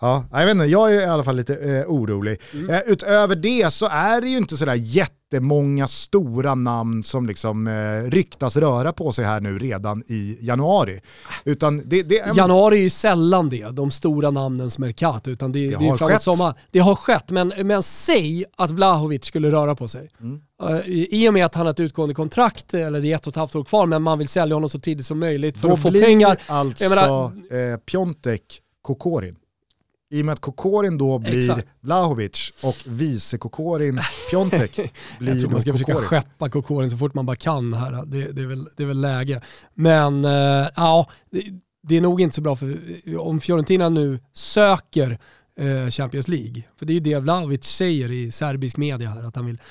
Ja, jag vet inte, jag är i alla fall lite eh, orolig. Mm. Eh, utöver det så är det ju inte sådär jättemånga stora namn som liksom eh, ryktas röra på sig här nu redan i januari. Utan det, det är... Januari är ju sällan det, de stora namnens Mercato, utan det, Det det, är framåt sommar. Det har skett, men, men säg att Vlahovic skulle röra på sig. Mm. Eh, I och med att han har ett utgående kontrakt, eller det är ett och ett halvt år kvar, men man vill sälja honom så tidigt som möjligt för Då att få blir pengar. alltså Jag menar- eh, Piontek Kokorin. I och med att Kokorin då blir Exakt. Vlahovic och vice Kokorin Piontek blir Jag tror man ska försöka skeppa Kokorin så fort man bara kan här. Det, det, är, väl, det är väl läge. Men eh, ja, det, det är nog inte så bra för om Fiorentina nu söker eh, Champions League, för det är ju det Vlahovic säger i serbisk media här, att han vill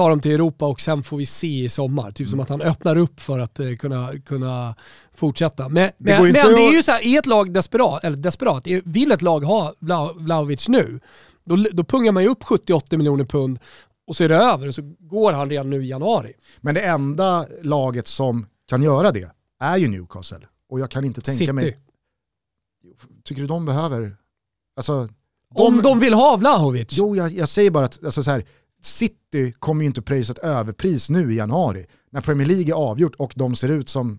ta dem till Europa och sen får vi se i sommar. Typ Mm. som att han öppnar upp för att eh, kunna, kunna fortsätta. Men, men, går men inte det är att- ju så här, är ett lag desperat, eller desperat, vill ett lag ha Vla- Vlahovic nu, då, då pungar man ju upp 70-80 miljoner pund och så är det över och så går han redan nu i januari. Men det enda laget som kan göra det är ju Newcastle. Och jag kan inte tänka City. mig, tycker du de behöver, alltså, Om de vill ha Vlahovic. Jo, jag, jag säger bara att alltså, så här, City kommer ju inte pröjsa ett överpris nu i januari, när Premier League är avgjort och de ser ut som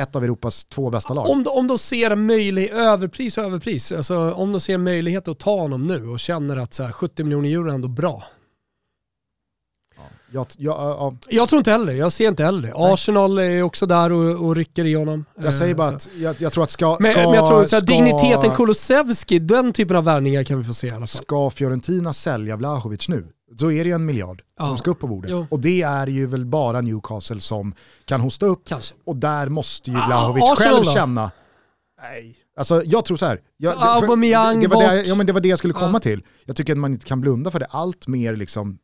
ett av Europas två bästa lag. Om de, om de ser en möjlighet, överpris och överpris, alltså om de ser möjlighet att ta honom nu och känner att så här, 70 miljoner euro är ändå bra. Jag, jag, ja, Jag tror inte heller jag ser inte heller. Arsenal är också där och, och rycker i honom. jag säger Eh, bara så. att jag, jag tror att ska, Men, ska, men jag tror att ska, digniteten Kulusevski, den typen av värvningar kan vi få se i alla fall. ska Fiorentina sälja Vlahovic nu, då är det ju en miljard som Ja. ska upp på bordet. Jo. Och det är ju väl bara Newcastle som kan hosta upp. Kanske. Och där måste ju Ah, Vlahovic Arsenal själv då? känna, nej, alltså jag tror så här. Jag, Så Aubameyang det, var det, bort. ja, men det var det jag skulle komma Ja. till. Jag tycker att man inte kan blunda för det allt mer liksom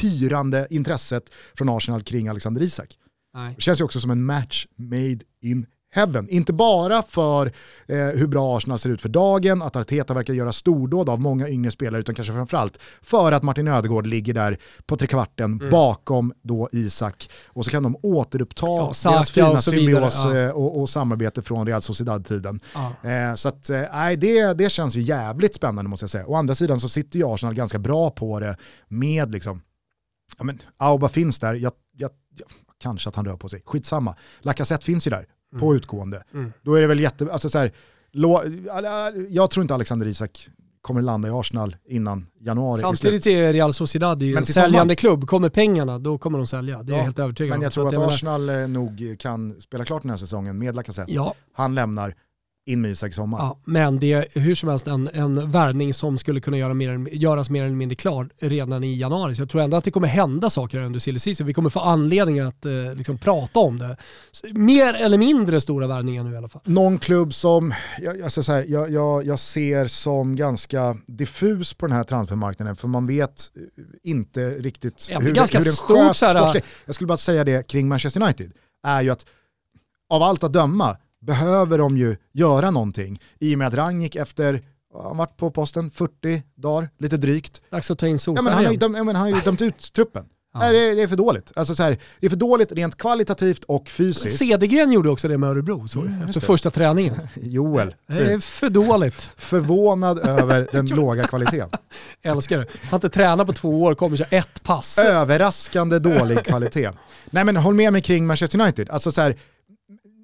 pyrande intresset från Arsenal kring Alexander Isak. Nej. Det känns ju också som en match made in heaven. Inte bara för eh, hur bra Arsenal ser ut för dagen, att Arteta verkar göra stordåd av många yngre spelare, utan kanske framförallt för att Martin Ödegård ligger där på trekvarten Mm. bakom då Isak. Och så kan de återuppta Ja, Saka deras fina och symbios ja. eh, och, och samarbete från Real Sociedad-tiden. Ja. Eh, så att, eh, det, det känns ju jävligt spännande måste jag säga. Å andra sidan så sitter ju Arsenal ganska bra på det med liksom, ja men Auba finns där, jag, jag, jag, kanske att han rör på sig, skitsamma. Lacazette finns ju där, på utgående. Mm. Då är det väl jätte, alltså så här, jag tror inte Alexander Isak kommer landa i Arsenal innan januari. Samtidigt är Real Sociedad ju en säljande sommaren. klubb. Kommer pengarna, då kommer de sälja. Det är Ja, jag helt övertygad Men jag tror att, menar- Arsenal eh, nog kan spela klart den här säsongen med Lacazette. Ja, Han lämnar in med Isak sommar. ja, men det är hur som helst en, en värvning som skulle kunna göra mer, göras mer eller mindre klar redan i januari. Så jag tror ändå att det kommer hända saker under silly season. Vi kommer få anledning att eh, liksom prata om det. Mer eller mindre stora värvningar nu i alla fall. Någon klubb som jag, alltså så här, jag, jag, jag ser som ganska diffus på den här transfermarknaden för man vet eh, inte riktigt Ja, hur, ganska hur den sköts här-. Jag skulle bara säga det kring Manchester United, är ju att av allt att döma behöver de ju göra någonting i och med att Rangnick efter, han varit på posten 40 dagar, lite drygt. Dags att ta in Ja, Solskjaer men han, har ju ja, men han har ju dömt ut truppen. Nej, det, är- det är för dåligt. Alltså, så här, det är för dåligt rent kvalitativt och fysiskt. Cedergren gjorde också det med Örebro så, Mm, efter det. första träningen. Joel, Det är för dåligt. förvånad över den låga kvaliteten. Älskar det. Han har inte tränat på två år, kommer köra ett pass. Överraskande dålig kvalitet. Nej men håll med mig kring Manchester United. Alltså så här,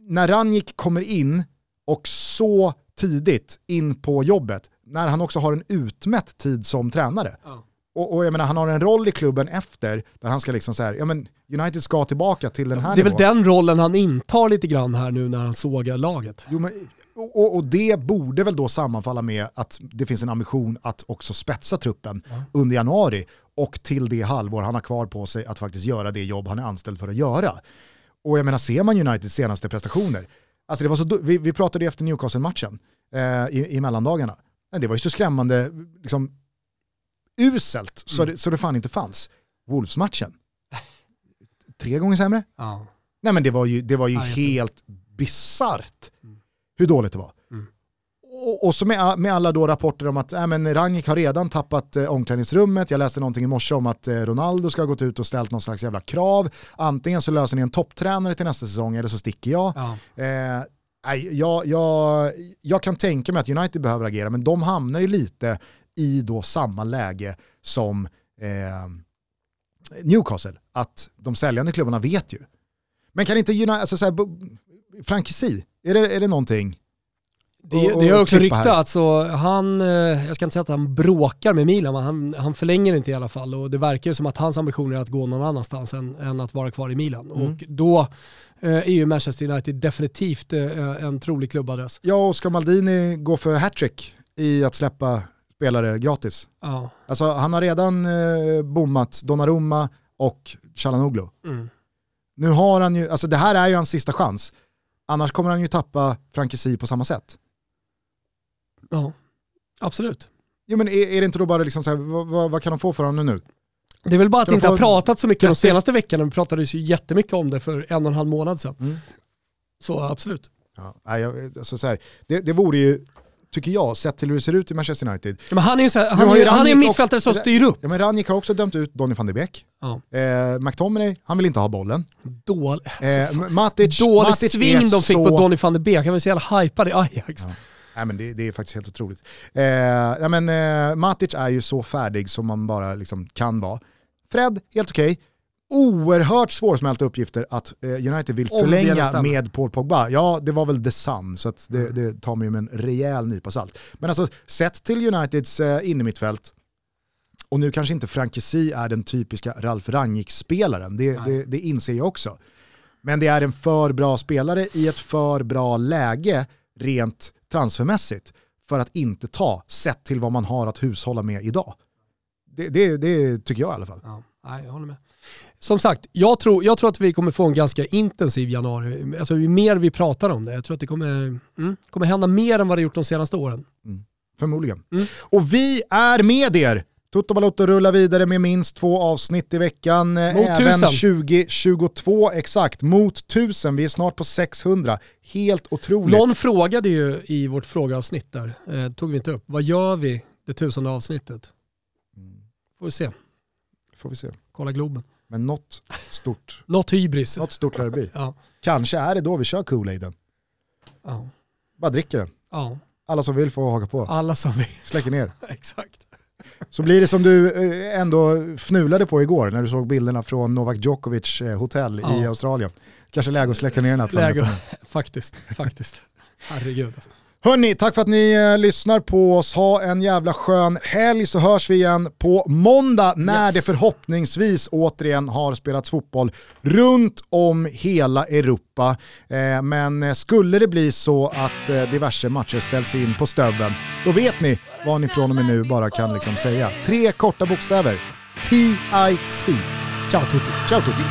när Ranjik kommer in och så tidigt in på jobbet, när han också har en utmätt tid som tränare. Ja. Och, och jag menar, han har en roll i klubben efter, där han ska liksom så här, ja men United ska tillbaka till den här Det är väl nivån. den rollen han intar lite grann här nu när han sågar laget. Jo, men, och, och- det borde väl då sammanfalla med att det finns en ambition att också spetsa truppen under januari och till det halvår han har kvar på sig att faktiskt göra det jobb han är anställd för att göra. Och jag menar, ser man Uniteds senaste prestationer, alltså det var så, vi, vi pratade efter Newcastle-matchen eh, i, i mellandagarna, Men det var ju så skrämmande liksom, uselt så, det, så det fan inte fanns. Wolves-matchen, tre gånger sämre. Ja. Nej men det var ju, det var ju Ja, helt bisarrt hur dåligt det var. Och, så med, med alla då rapporter om att äh, men Rangnick har redan tappat eh, omklädningsrummet, jag läste någonting i morse om att eh, Ronaldo ska ha gått ut och ställt någon slags jävla krav, antingen så löser ni en topptränare till nästa säsong eller så sticker jag. Ja. Eh, jag, jag, jag kan tänka mig att United behöver agera, men de hamnar ju lite i då samma läge som eh, Newcastle, att de säljande klubbarna vet ju. Men kan inte United, alltså så här, bo- frankesi, är det, är det någonting? Det, Och- och det har också ryktats, så han, eh, jag ska inte säga att han bråkar med Milan, men han, han förlänger inte i alla fall och det verkar ju som att hans ambition är att gå någon annanstans än, än att vara kvar i Milan. Mm. Och då eh, är ju Manchester United definitivt eh, en trolig klubbadress. Ja, och ska Maldini gå för hattrick i att släppa spelare gratis? Ja. Alltså han har redan eh, bommat Donnarumma och Chalanoglu. Mm. Nu har han ju, alltså det här är ju hans sista chans. Annars kommer han ju tappa frankesi på samma sätt. Ja, absolut. Jo men är, är det inte då bara liksom så här, vad, vad, vad kan de få för honom nu? Det är väl bara att det de inte har pratat så mycket de 30? senaste veckorna, vi pratade ju jättemycket om det för en och en halv månad sedan. Mm. Så absolut. Ja, jag- alltså så här, det, det vore ju, tycker jag, sett till hur det ser ut i Manchester United. Ja, Men han är ju så här, han, ju han är en mittfältare som styr upp. Ja, men Ranjik har också dömt ut Donny van de Beek. Ja. Eh, McTominay, han vill inte ha bollen. Dål, Eh, Matic, dålig Matic sving de fick så... på Donny van de Beek, han var så jävla hypad i Ajax. Ja. Nej, men det, det är faktiskt helt otroligt. Eh, ja, men, eh, Matic är ju så färdig som man bara liksom kan vara. Fred, helt okej. Oerhört svårsmälta uppgifter att eh, United vill förlänga med Paul Pogba. Ja, det var väl the sun, så det, det tar mig med en rejäl nypa salt. Men alltså, sett till Uniteds eh, innermittfält, och nu kanske inte Frankesi är den typiska Ralf Rangnick-spelaren, det, det, det inser jag också. Men det är en för bra spelare i ett för bra läge rent transfermässigt för att inte ta, sett till vad man har att hushålla med idag. Det, det, det tycker jag i alla fall. Ja, jag håller med. Som sagt, jag tror, jag tror att vi kommer få en ganska intensiv januari. Alltså, ju mer vi pratar om det, jag tror att det kommer, mm, kommer hända mer än vad det gjort de senaste åren. Förmodligen. Mm. Och vi är med er Toto Balotto rullar vidare med minst två avsnitt i veckan. Mot Även 1000. 2022 exakt, mot 1000. Vi är snart på 600. Helt otroligt. Någon frågade ju i vårt frågeavsnitt där, eh, tog vi inte upp, vad gör vi det tusende avsnittet? Får vi se, Får vi se. kolla Globen. Men något stort, Något hybris. något stort lär det bli. Ja. Kanske är det då vi kör Kool-Aiden. Ja. Bara dricker den. ja, Alla som vill får haka på. alla som vill. Släcker ner. Exakt. Så blir det som du eh, ändå fnulade på igår när du såg bilderna från Novak Djokovic eh, hotell i Ja. Australien. Kanske läge att släcka ner den här Läge, planeten. faktiskt, faktiskt. Herregud. Alltså. Hörni, tack för att ni eh, lyssnar på oss. Ha en jävla skön helg så hörs vi igen på måndag när Yes. det förhoppningsvis återigen har spelats fotboll runt om hela Europa. Eh, men eh, skulle det bli så att eh, diverse matcher ställs in på stöveln, då vet ni vad ni från och med nu bara kan liksom säga. Tre korta bokstäver. TIC. Ciao tutti. Ciao tutti.